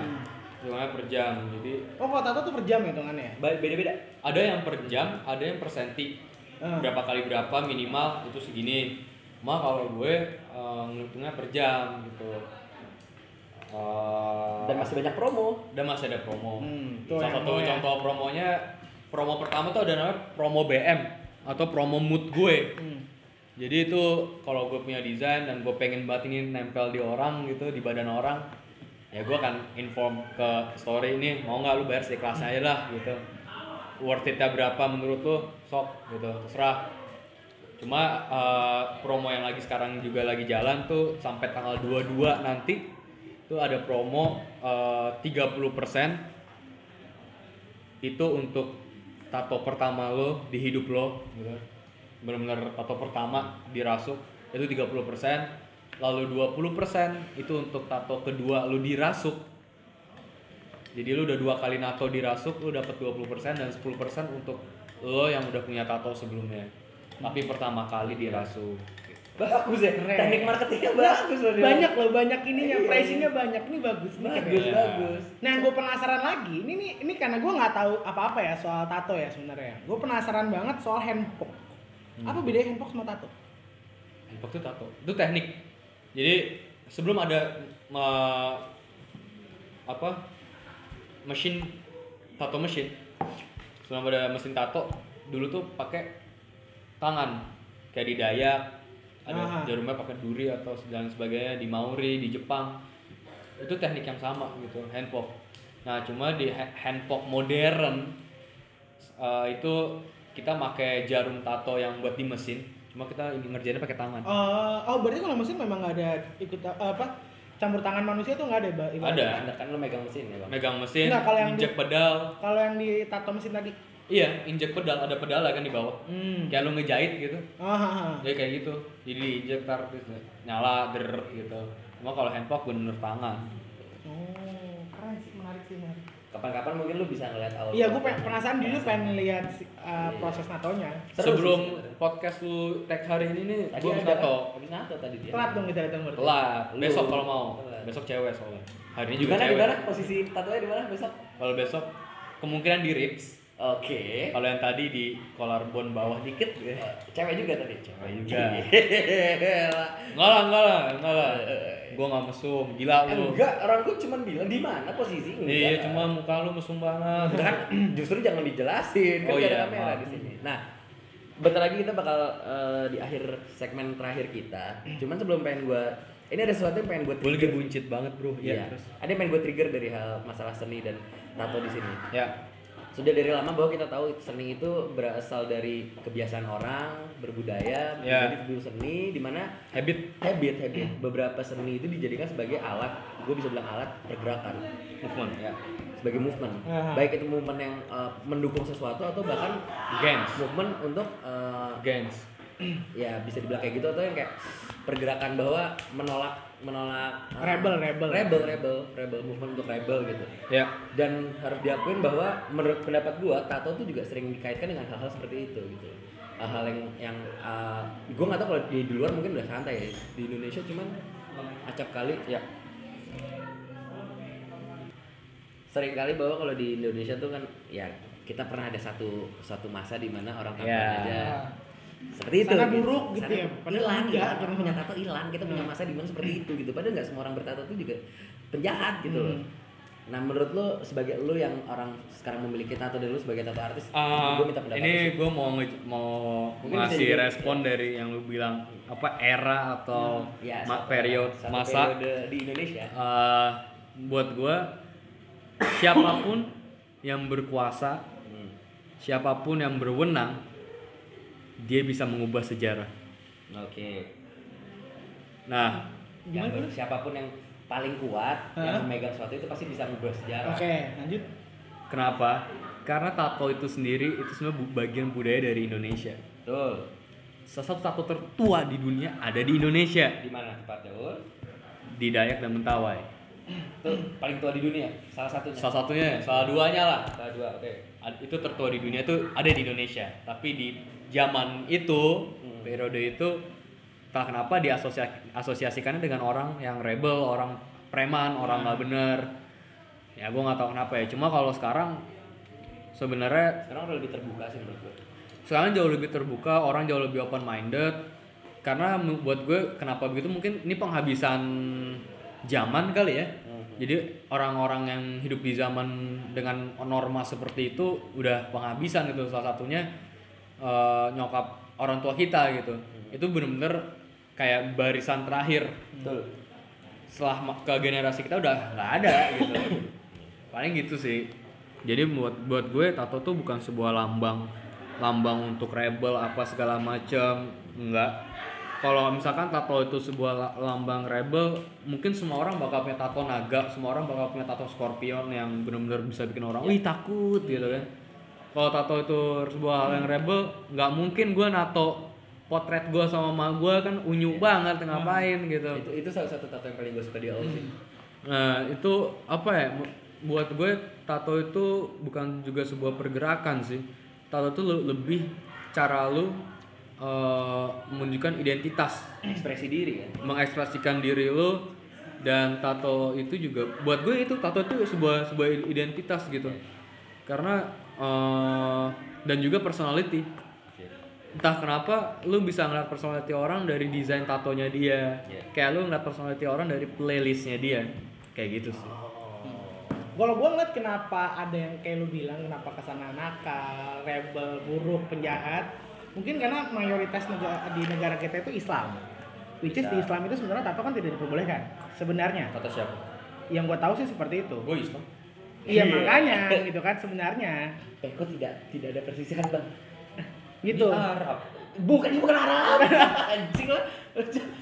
C: hitungannya per jam. Jadi
A: Oh, kalau tato tuh per jam ya hitungannya ya?
B: Ba- beda-beda
C: ada yang per jam, ada yang per senti.
A: Ah.
C: Berapa kali berapa minimal itu segini. Cuma kalau gue eh, ngitungnya per jam gitu. Eh,
B: dan masih banyak promo
C: dan masih ada promo.
A: Hmm, tuh
C: Salah satu
A: ya.
C: contoh promonya promo pertama tuh ada namanya promo BM atau promo mood gue.
A: Hmm.
C: Jadi itu kalau gue punya desain dan gue pengen banget ini nempel di orang gitu di badan orang, ya gue akan inform ke story ini mau nggak lu bayar seikhlasnya aja lah gitu. Worth it berapa menurut lu sok gitu terserah. Cuma eh, promo yang lagi sekarang juga lagi jalan tuh sampai tanggal 22 nanti tuh ada promo eh, 30% itu untuk tato pertama lo di hidup lo gitu benar-benar tato pertama dirasuk itu 30% lalu 20% itu untuk tato kedua lu dirasuk jadi lu udah dua kali nato dirasuk lu dapat 20% dan 10% untuk lo yang udah punya tato sebelumnya tapi pertama kali dirasuk
B: bagus ya
A: Keren.
B: teknik marketingnya bagus loh.
A: Banyak loh, banyak ininya,
B: Iya,
A: pricingnya banyak. Ini bagus nih.
B: bagus
A: keren.
B: bagus
A: Nah, gue penasaran lagi. Ini nih, ini karena gue nggak tahu apa-apa ya soal tato ya sebenarnya. Gue penasaran banget soal handpoke.
B: Hmm.
A: Apa bedanya handpoke sama tato?
C: Handpoke itu tato. Itu teknik. Jadi sebelum ada me- apa mesin tato mesin, sebelum ada mesin tato, dulu tuh pakai tangan. Kayak di Dayak ada
A: Aha.
C: jarumnya pakai duri atau dan sebagainya di Maori di Jepang. Itu teknik yang sama gitu handpoke nah cuma di ha- handpoke modern eh, itu kita pakai jarum tato yang buat di mesin cuma kita ini ngerjainnya pakai tangan
A: Eh, oh, berarti kalau mesin memang nggak ada ikut eh, apa campur tangan manusia tuh nggak ada. Ba- ibaratnya.
C: Ada.
B: anda kan lo megang mesin ya bang
C: megang mesin
A: Enggak, kalau yang
C: injek
A: di-
C: pedal
A: Kalau yang di tato mesin tadi.
C: iya injek pedal ada pedal kan di bawah
A: Hmm.
C: kayak lu ngejahit gitu
A: Ah, ah, ah.
C: jadi kayak gitu jadi diinjek tar terus nyala der gitu cuma kalau handpoke bener tangan
A: Oh, keren sih, menarik sih, menarik.
B: Kapan-kapan mungkin lu bisa ngeliat awal
A: Iya, gue penasaran dulu pengen lihat uh, proses natonya.
B: Seru
C: sebelum
B: sih
C: podcast lu tag hari ini nih
B: tadi
C: gue harus
B: ada
C: nato.
B: habis nato tadi dia.
A: Telat dong kita datang berarti.
C: telat. Besok kalau mau.
B: Telat.
C: besok cewek soalnya. Hari ini
B: di
C: juga
B: mana di
C: cewek.
B: mana posisi tatonya di mana besok?
C: Kalau besok kemungkinan di ribs
B: oke.
C: Kalau yang tadi di collarbone bawah dikit
B: Eh, cewek juga tadi.
C: Cewek juga.
B: Gila. (laughs)
C: enggak lah enggak lah enggak lah. Gue nggak mesum gila lu.
B: Enggak orang gue cuma bilang di mana posisi
C: iya
B: Enggak.
C: cuma muka lu mesum banget.
B: Kan (clears throat) justru jangan dijelasin kan
C: Oh iya,
B: kamera di sini. Nah bentar lagi kita bakal eh, di akhir segmen terakhir kita. (clears throat) Cuman sebelum pengen gue ini ada sesuatu yang pengen gue
C: gue lagi buncit banget bro.
B: Iya.
C: terus.
B: Ada yang pengen gue trigger dari hal masalah seni dan tato di sini.
C: ya
B: Sudah dari lama bahwa kita tahu seni itu berasal dari kebiasaan orang, berbudaya,
C: Ya.
B: menjadi sebuah seni di mana
C: habit
B: habit habit beberapa seni itu dijadikan sebagai alat, gue bisa bilang alat pergerakan,
C: movement ya
B: sebagai movement.
A: Aha.
B: Baik itu movement yang uh, mendukung sesuatu atau bahkan
C: gens
B: movement untuk uh,
C: gens (clears throat)
B: ya bisa dibilang kayak gitu atau yang kayak pergerakan bahwa menolak menolak uh,
A: Rebel, rebel.
B: rebel rebel rebel movement untuk rebel gitu
C: Ya.
B: dan harus diakuin bahwa menurut pendapat gua tato tuh juga sering dikaitkan dengan hal-hal seperti itu gitu hal-hal yang yang uh, gua nggak tahu kalau di, di luar mungkin udah santai ya di Indonesia cuman acap kali ya sering kali bahwa kalau di Indonesia tuh kan ya kita pernah ada satu satu masa di mana orang
C: Ya.
B: aja seperti itu
A: Sana buruk gitu ya, padahal
B: hilang
A: enggak.
B: hilang orang punya tato hilang kita punya masa di mana seperti itu gitu. Padahal nggak semua orang bertato itu juga penjahat gitu loh.
A: Hmm.
B: nah menurut lo sebagai lo yang orang sekarang memiliki tato dan lo sebagai tato artis
C: Ah,
B: gue minta pendapat
C: ini
B: lo
C: gue mau nge- mau
B: Mungkin
C: ngasih
B: juga-
C: respon dari yang lu bilang apa era atau
B: ya,
C: ma-
B: satu-
C: periode
B: satu
C: masa.
B: periode di Indonesia.
C: Eh, buat gue siapa pun yang berkuasa
B: Hmm.
C: siapa pun yang berwenang dia bisa mengubah sejarah.
B: Oke.
C: Nah
B: yang ber- siapa pun yang paling kuat yang
A: Hah?
B: memegang sesuatu itu pasti bisa mengubah sejarah.
A: Oke, lanjut.
C: kenapa? Karena tato itu sendiri itu sebenarnya bu- bagian budaya dari Indonesia.
B: Betul.
C: Salah satu tato tertua di dunia ada di Indonesia.
B: Di mana? Tepatnya Ul?
C: di Dayak dan Mentawai.
B: Itu paling tua di dunia salah satunya.
C: Salah satunya salah duanya lah.
B: Salah dua oke.
C: Ad- itu tertua di dunia itu ada di Indonesia tapi di zaman itu
B: Hmm.
C: periode itu entah kenapa diasosiasikannya dengan orang yang rebel orang preman orang nggak bener. Ya gue nggak tahu kenapa ya. Cuma kalau sekarang sebenarnya
B: sekarang udah lebih terbuka sih menurut gue
C: sekarang jauh lebih terbuka orang jauh lebih open minded karena buat gue kenapa begitu? Mungkin ini penghabisan zaman kali ya. Jadi orang-orang yang hidup di zaman dengan norma seperti itu udah penghabisan gitu. Salah satunya eh, nyokap orang tua kita gitu. Itu bener-bener kayak barisan terakhir.
B: Betul.
C: Setelah ke generasi kita udah nggak ada gitu. (laughs) Paling gitu sih. Jadi buat buat gue tato tuh bukan sebuah lambang lambang untuk rebel apa segala macam enggak kalau misalkan tato itu sebuah la- lambang rebel mungkin semua orang bakal punya tato naga semua orang bakal punya tato scorpion yang benar-benar bisa bikin orang wih takut gitu kan kalau tato itu sebuah hal yang rebel nggak mungkin gue nato potret gue sama mama gue kan unyu banget ngapain gitu
B: itu itu salah satu tato yang paling gue suka di awal sih
C: Nah, itu apa ya? Buat gue tato itu bukan juga sebuah pergerakan sih. Tato itu le- lebih cara lu eh, menunjukkan identitas,
B: ekspresi diri kan
C: mengekspresikan diri lu dan tato itu juga buat gue itu tato itu sebuah sebuah identitas gitu. Karena eh, dan juga personality. Entah kenapa lu bisa ngeliat personality orang dari desain tatonya dia.
B: Iya.
C: Kayak lu ngeliat personality orang dari playlistnya dia. Kayak gitu sih.
A: Kalau gue ngeliat kenapa ada yang kayak lu bilang kenapa ke sana nakal, rebel, buruk, penjahat, mungkin karena mayoritas negara di negara kita itu Islam. Which is di Islam itu sebenarnya tato kan tidak diperbolehkan sebenarnya.
B: tato siapa
A: Yang gue tahu sih seperti itu.
C: Gue Islam.
A: Iya makanya gitu kan sebenarnya.
B: Eh kok tidak tidak ada persisian bang?
A: Gitu.
B: Di Arab. Bukan ini bukan Arab. (laughs) Anjing lah.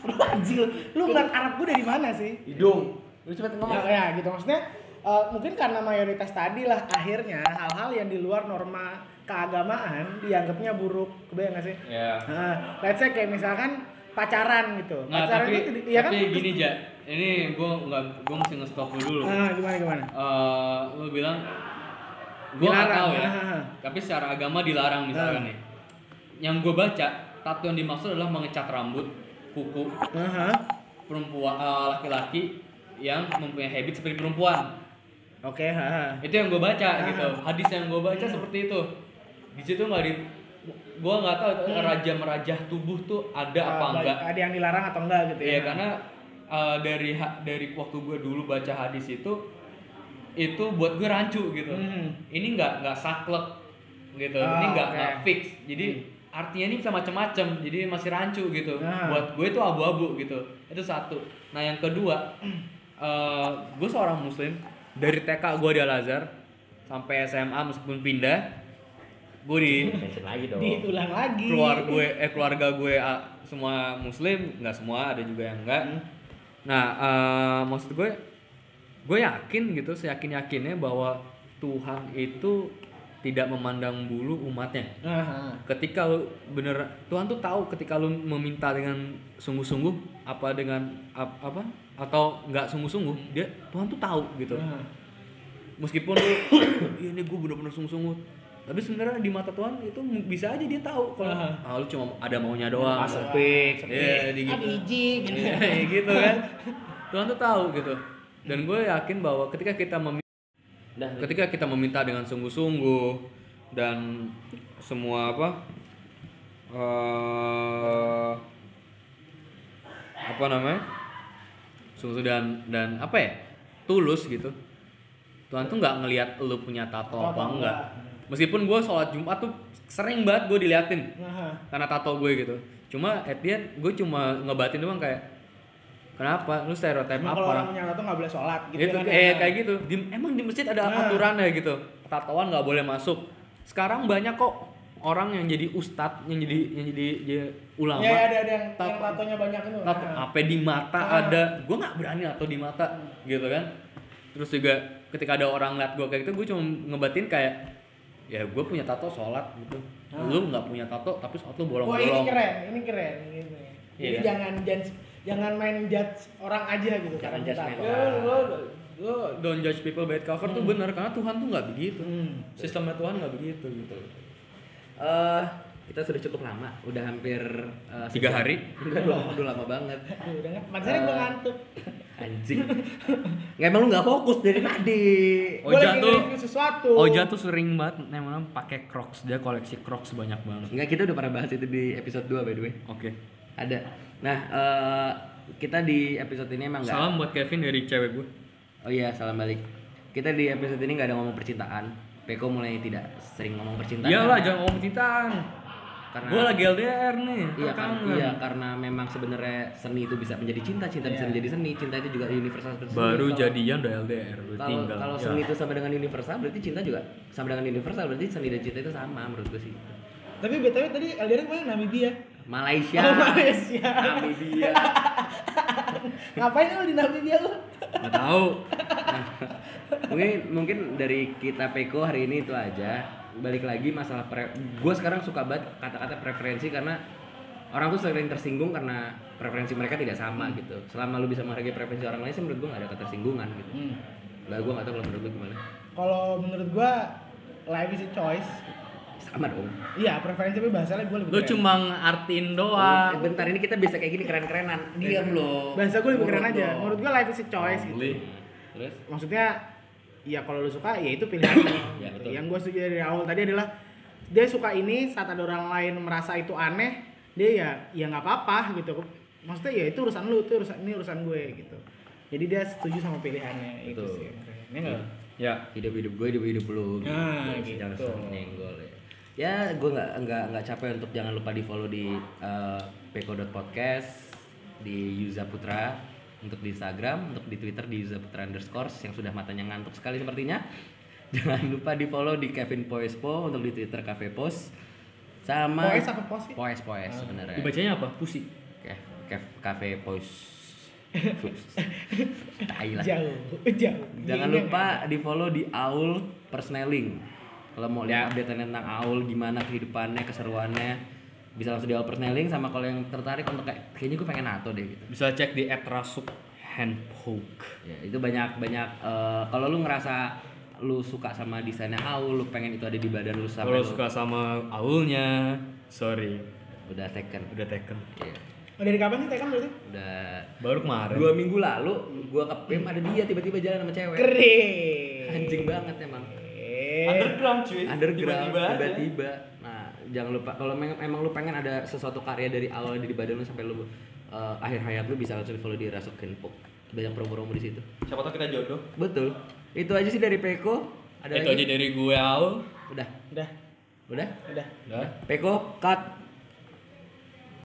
B: Lu anjing lu
A: Lu ngeliat Arab gue dari mana sih?
B: hidung. Lu cepet
A: Ya,
B: ngomong.
A: Ya gitu. Maksudnya eh, mungkin karena mayoritas tadi lah akhirnya hal-hal yang di luar norma keagamaan dianggapnya buruk. Kebayang gak sih?
C: Ya.
A: Nah, let's say kayak misalkan pacaran gitu.
C: Nah,
A: pacaran
C: tapi,
A: itu ya kan?
C: tapi gini ja, ini gue nggak gue mesti nge-stop lu dulu.
A: Ah, gimana gimana?
C: Eh, lu bilang gue nggak tahu ya,
A: ah.
C: tapi secara agama dilarang misalkan
A: Ah.
C: nih. Yang gue baca, tato yang dimaksud adalah mengecat rambut, kuku
A: Aha.
C: perempuan eh, laki-laki yang mempunyai habit seperti perempuan.
A: Oke, ha.
C: Itu yang gue baca
A: Ah.
C: gitu. Hadis yang gue baca seperti itu. Di situ nggak di gue nggak tahu itu raja merajah tubuh tuh ada apa
A: Ah,
C: enggak
A: Ada yang dilarang atau enggak gitu ya?
C: Iya karena uh, dari dari waktu gue dulu baca hadis itu itu buat gue rancu gitu.
A: Hmm.
C: Ini nggak nggak saklek gitu.
A: Oh,
C: ini nggak nggak fix. Jadi artinya ini bisa macam-macam. Jadi masih rancu gitu.
A: Ah.
C: Buat gue itu abu-abu gitu. Itu satu. Nah yang kedua, (clears throat) uh, gue seorang muslim dari TK gue di Al Azhar sampai SMA meskipun pindah, gue di (laughs)
B: lagi dong
A: Diulang lagi.
C: keluar gue eh keluarga gue ah, semua muslim nggak semua ada juga yang enggak nah eh, maksud gue gue yakin gitu seyakin yakinnya bahwa Tuhan itu tidak memandang bulu umatnya.
A: Nah,
C: Ketika lu bener Tuhan tuh tahu ketika lu meminta dengan sungguh-sungguh apa dengan ap- apa atau nggak sungguh-sungguh dia Tuhan tuh tahu gitu.
A: nah.
C: Meskipun lu (coughs) "Ih, ini gue bener-bener sungguh-sungguh tapi sebenarnya di mata Tuhan itu bisa aja dia tahu kalau
A: Ah.
C: ah, lu cuma ada maunya doang.
B: Ah, sepik,
C: Iya, di
A: Ah,
C: gitu.
A: biji gitu.
C: Iya, gitu kan. Tuhan tuh tahu gitu. Dan gue yakin bahwa ketika kita memi-
B: Dah,
C: ketika kita meminta dengan sungguh-sungguh dan semua apa eh apa namanya sungguh dan dan apa ya tulus gitu Tuhan tuh nggak ngelihat lu punya tato
A: Tato
C: apa
A: enggak.
C: enggak meskipun gue sholat Jumat tuh sering banget gue diliatin
A: Nah,
C: karena tato gue gitu cuma at the end gue cuma ngebatin doang kayak kenapa lu stereotip
A: emang kalau orang
C: apa
A: punya tato nggak boleh sholat gitu kan
C: eh
A: ya.
C: kayak gitu di, emang di masjid ada
A: Nah.
C: aturannya gitu tatoan nggak boleh masuk sekarang banyak kok orang yang jadi ustadz yang jadi yang jadi, jadi ulama
A: Ya, ya, ada ada yang, yang
C: Tato-
A: tatonya banyak itu.
C: tato
A: Nah.
C: apa di mata
A: Ah.
C: ada gue nggak berani tato di mata gitu kan terus juga ketika ada orang liat gue kayak gitu gue cuma ngebatin kayak ya gue punya tato sholat gitu
A: Ah.
C: lu nggak punya tato tapi sholat lu
A: Wah ini
C: bolong-bolong
A: keren, ini keren. Gitu. Jadi
C: Iya.
A: jangan judge, jangan main judge orang aja gitu.
B: Jangan
A: tato.
C: Ya, lo, lo don't judge people by cover tuh bener karena Tuhan tuh nggak begitu
A: Hmm.
C: sistemnya Tuhan nggak begitu gitu
B: Eh, kita sudah cukup lama, udah hampir eh,
C: Tiga hari?
B: Dong, udah lama banget.
A: Aduh, udah nggak, makanya gue
B: Eh,
A: ngantuk.
B: Anjing. Nggak (laughs) emang lu nggak fokus dari tadi.
A: Gue
C: Oja tuh-
A: sesuatu.
C: Oja tuh sering banget emang pakai Crocs dia koleksi Crocs banyak banget
B: Enggak, kita udah pernah bahas itu di episode 2 by the way.
C: oke
B: Ada. Nah, eh, kita di episode ini emang nggak
C: salam buat Kevin dari cewek gue
B: Oh iya, salam balik. Kita di episode ini nggak ada ngomong percintaan. Peko mulai tidak sering ngomong percintaan.
C: iyalah jangan ngomong cintaan
B: Karena
C: gue lagi LDR nih
B: Iya
C: kan
B: kan, iya karena memang sebenarnya seni itu bisa menjadi cinta, cinta bisa menjadi seni, cinta itu juga universal seperti seni.
C: baru
B: Kalau-
C: jadian udah LDR udah
B: Kalau
C: tinggal
B: kalau
C: Ya.
B: seni itu sama dengan universal, berarti cinta juga sama dengan universal, berarti seni dan cinta itu sama menurut gue sih.
A: Tapi btw tadi LDR ke mana? Namibia.
B: Malaysia,
A: Oh, Malaysia.
B: Namibia. (laughs)
A: Ngapain lu di Namibia lu?
C: nggak tahu
B: mungkin mungkin dari kita Peko hari ini itu aja. Balik lagi masalah pre gue sekarang suka banget kata-kata preferensi karena orang tuh sering tersinggung karena preferensi mereka tidak sama gitu. Selama lu bisa menghargai preferensi orang lain sih menurut gue gak ada ketersinggungan gitu.
A: Hmm.
B: Lah gue gak tau kalau menurut lu gimana.
A: Kalau menurut gua life is a choice.
B: Sama dong.
A: Iya, preferensi tapi bahasanya gue lebih
C: lu
A: keren.
C: cuma ngartiin
B: Eh,
C: doang
B: bentar ini kita bisa kayak gini keren-kerenan. Diam lo.
A: bahasa gue lebih keren aja. Menurut gua life is a choice gitu.
C: Beli.
B: Terus?
A: Maksudnya ya kalau lu suka ya itu pilihan lu. (coughs)
B: Ya, betul.
A: Yang gue setuju dari awal tadi adalah dia suka ini saat ada orang lain merasa itu aneh, dia ya ya nggak apa-apa gitu. Maksudnya ya itu urusan lu, itu urusan ini urusan gue gitu. Jadi dia setuju sama pilihannya itu
B: Betul.
A: sih. yang keren. Ya nggak?
C: ya
B: hidup-hidup gue hidup-hidup lu
A: Nah,
B: jangan
A: gitu.
B: suka nyenggol ya ya gue nggak nggak nggak capek untuk jangan lupa di follow di uh, peko.podcast di Yuza Putra untuk di Instagram untuk di Twitter di Yuza Putra underscore yang sudah matanya ngantuk sekali sepertinya. (laughs) Jangan lupa di follow di Kevin Poespo untuk di Twitter Cafe Post sama
A: Poes apa pos sih?
B: Poes Poes sebenarnya.
C: Dibacanya apa? Pusi.
B: Kev, Kev, Cafe (laughs) Tai lah.
A: Jauh, jauh.
B: Jangan
A: Iya,
B: lupa di follow di Aul Persneling. Kalau mau lihat update tentang Aul gimana kehidupannya, keseruannya, bisa langsung di Aul Persneling sama kalau yang tertarik untuk kayak kayaknya gue pengen nato deh gitu.
C: bisa cek di @rasuk handpoke
B: Ya, itu banyak banyak eh, kalau lu ngerasa lu suka sama desainnya Aul, lu pengen itu ada di badan lu sampai
C: kalau
B: lu
C: suka sama aulnya sorry
B: udah taken.
C: udah taken
B: Iya.
A: Oh, dari kapan sih Tekan berarti?
B: Udah
C: baru kemarin
B: dua minggu lalu gua ke PIM ada dia tiba-tiba jalan sama cewek.
A: Keren.
B: Anjing banget emang.
A: Eh.
C: underground cuy
B: underground
C: Tiba-tiba
B: tiba-tiba jangan lupa kalau emang lu pengen ada sesuatu karya dari awal di badan lu sampai lu eh, akhir hayat lu bisa langsung follow di Rasuk Kenpok banyak promo-promo di situ.
C: Siapa tau kita jodoh.
B: Betul. Itu aja sih dari Peko. Ada
C: itu
B: lagi?
C: aja dari gue aul
B: udah.
A: Udah,
B: udah?
A: Udah.
C: udah.
B: Peko cut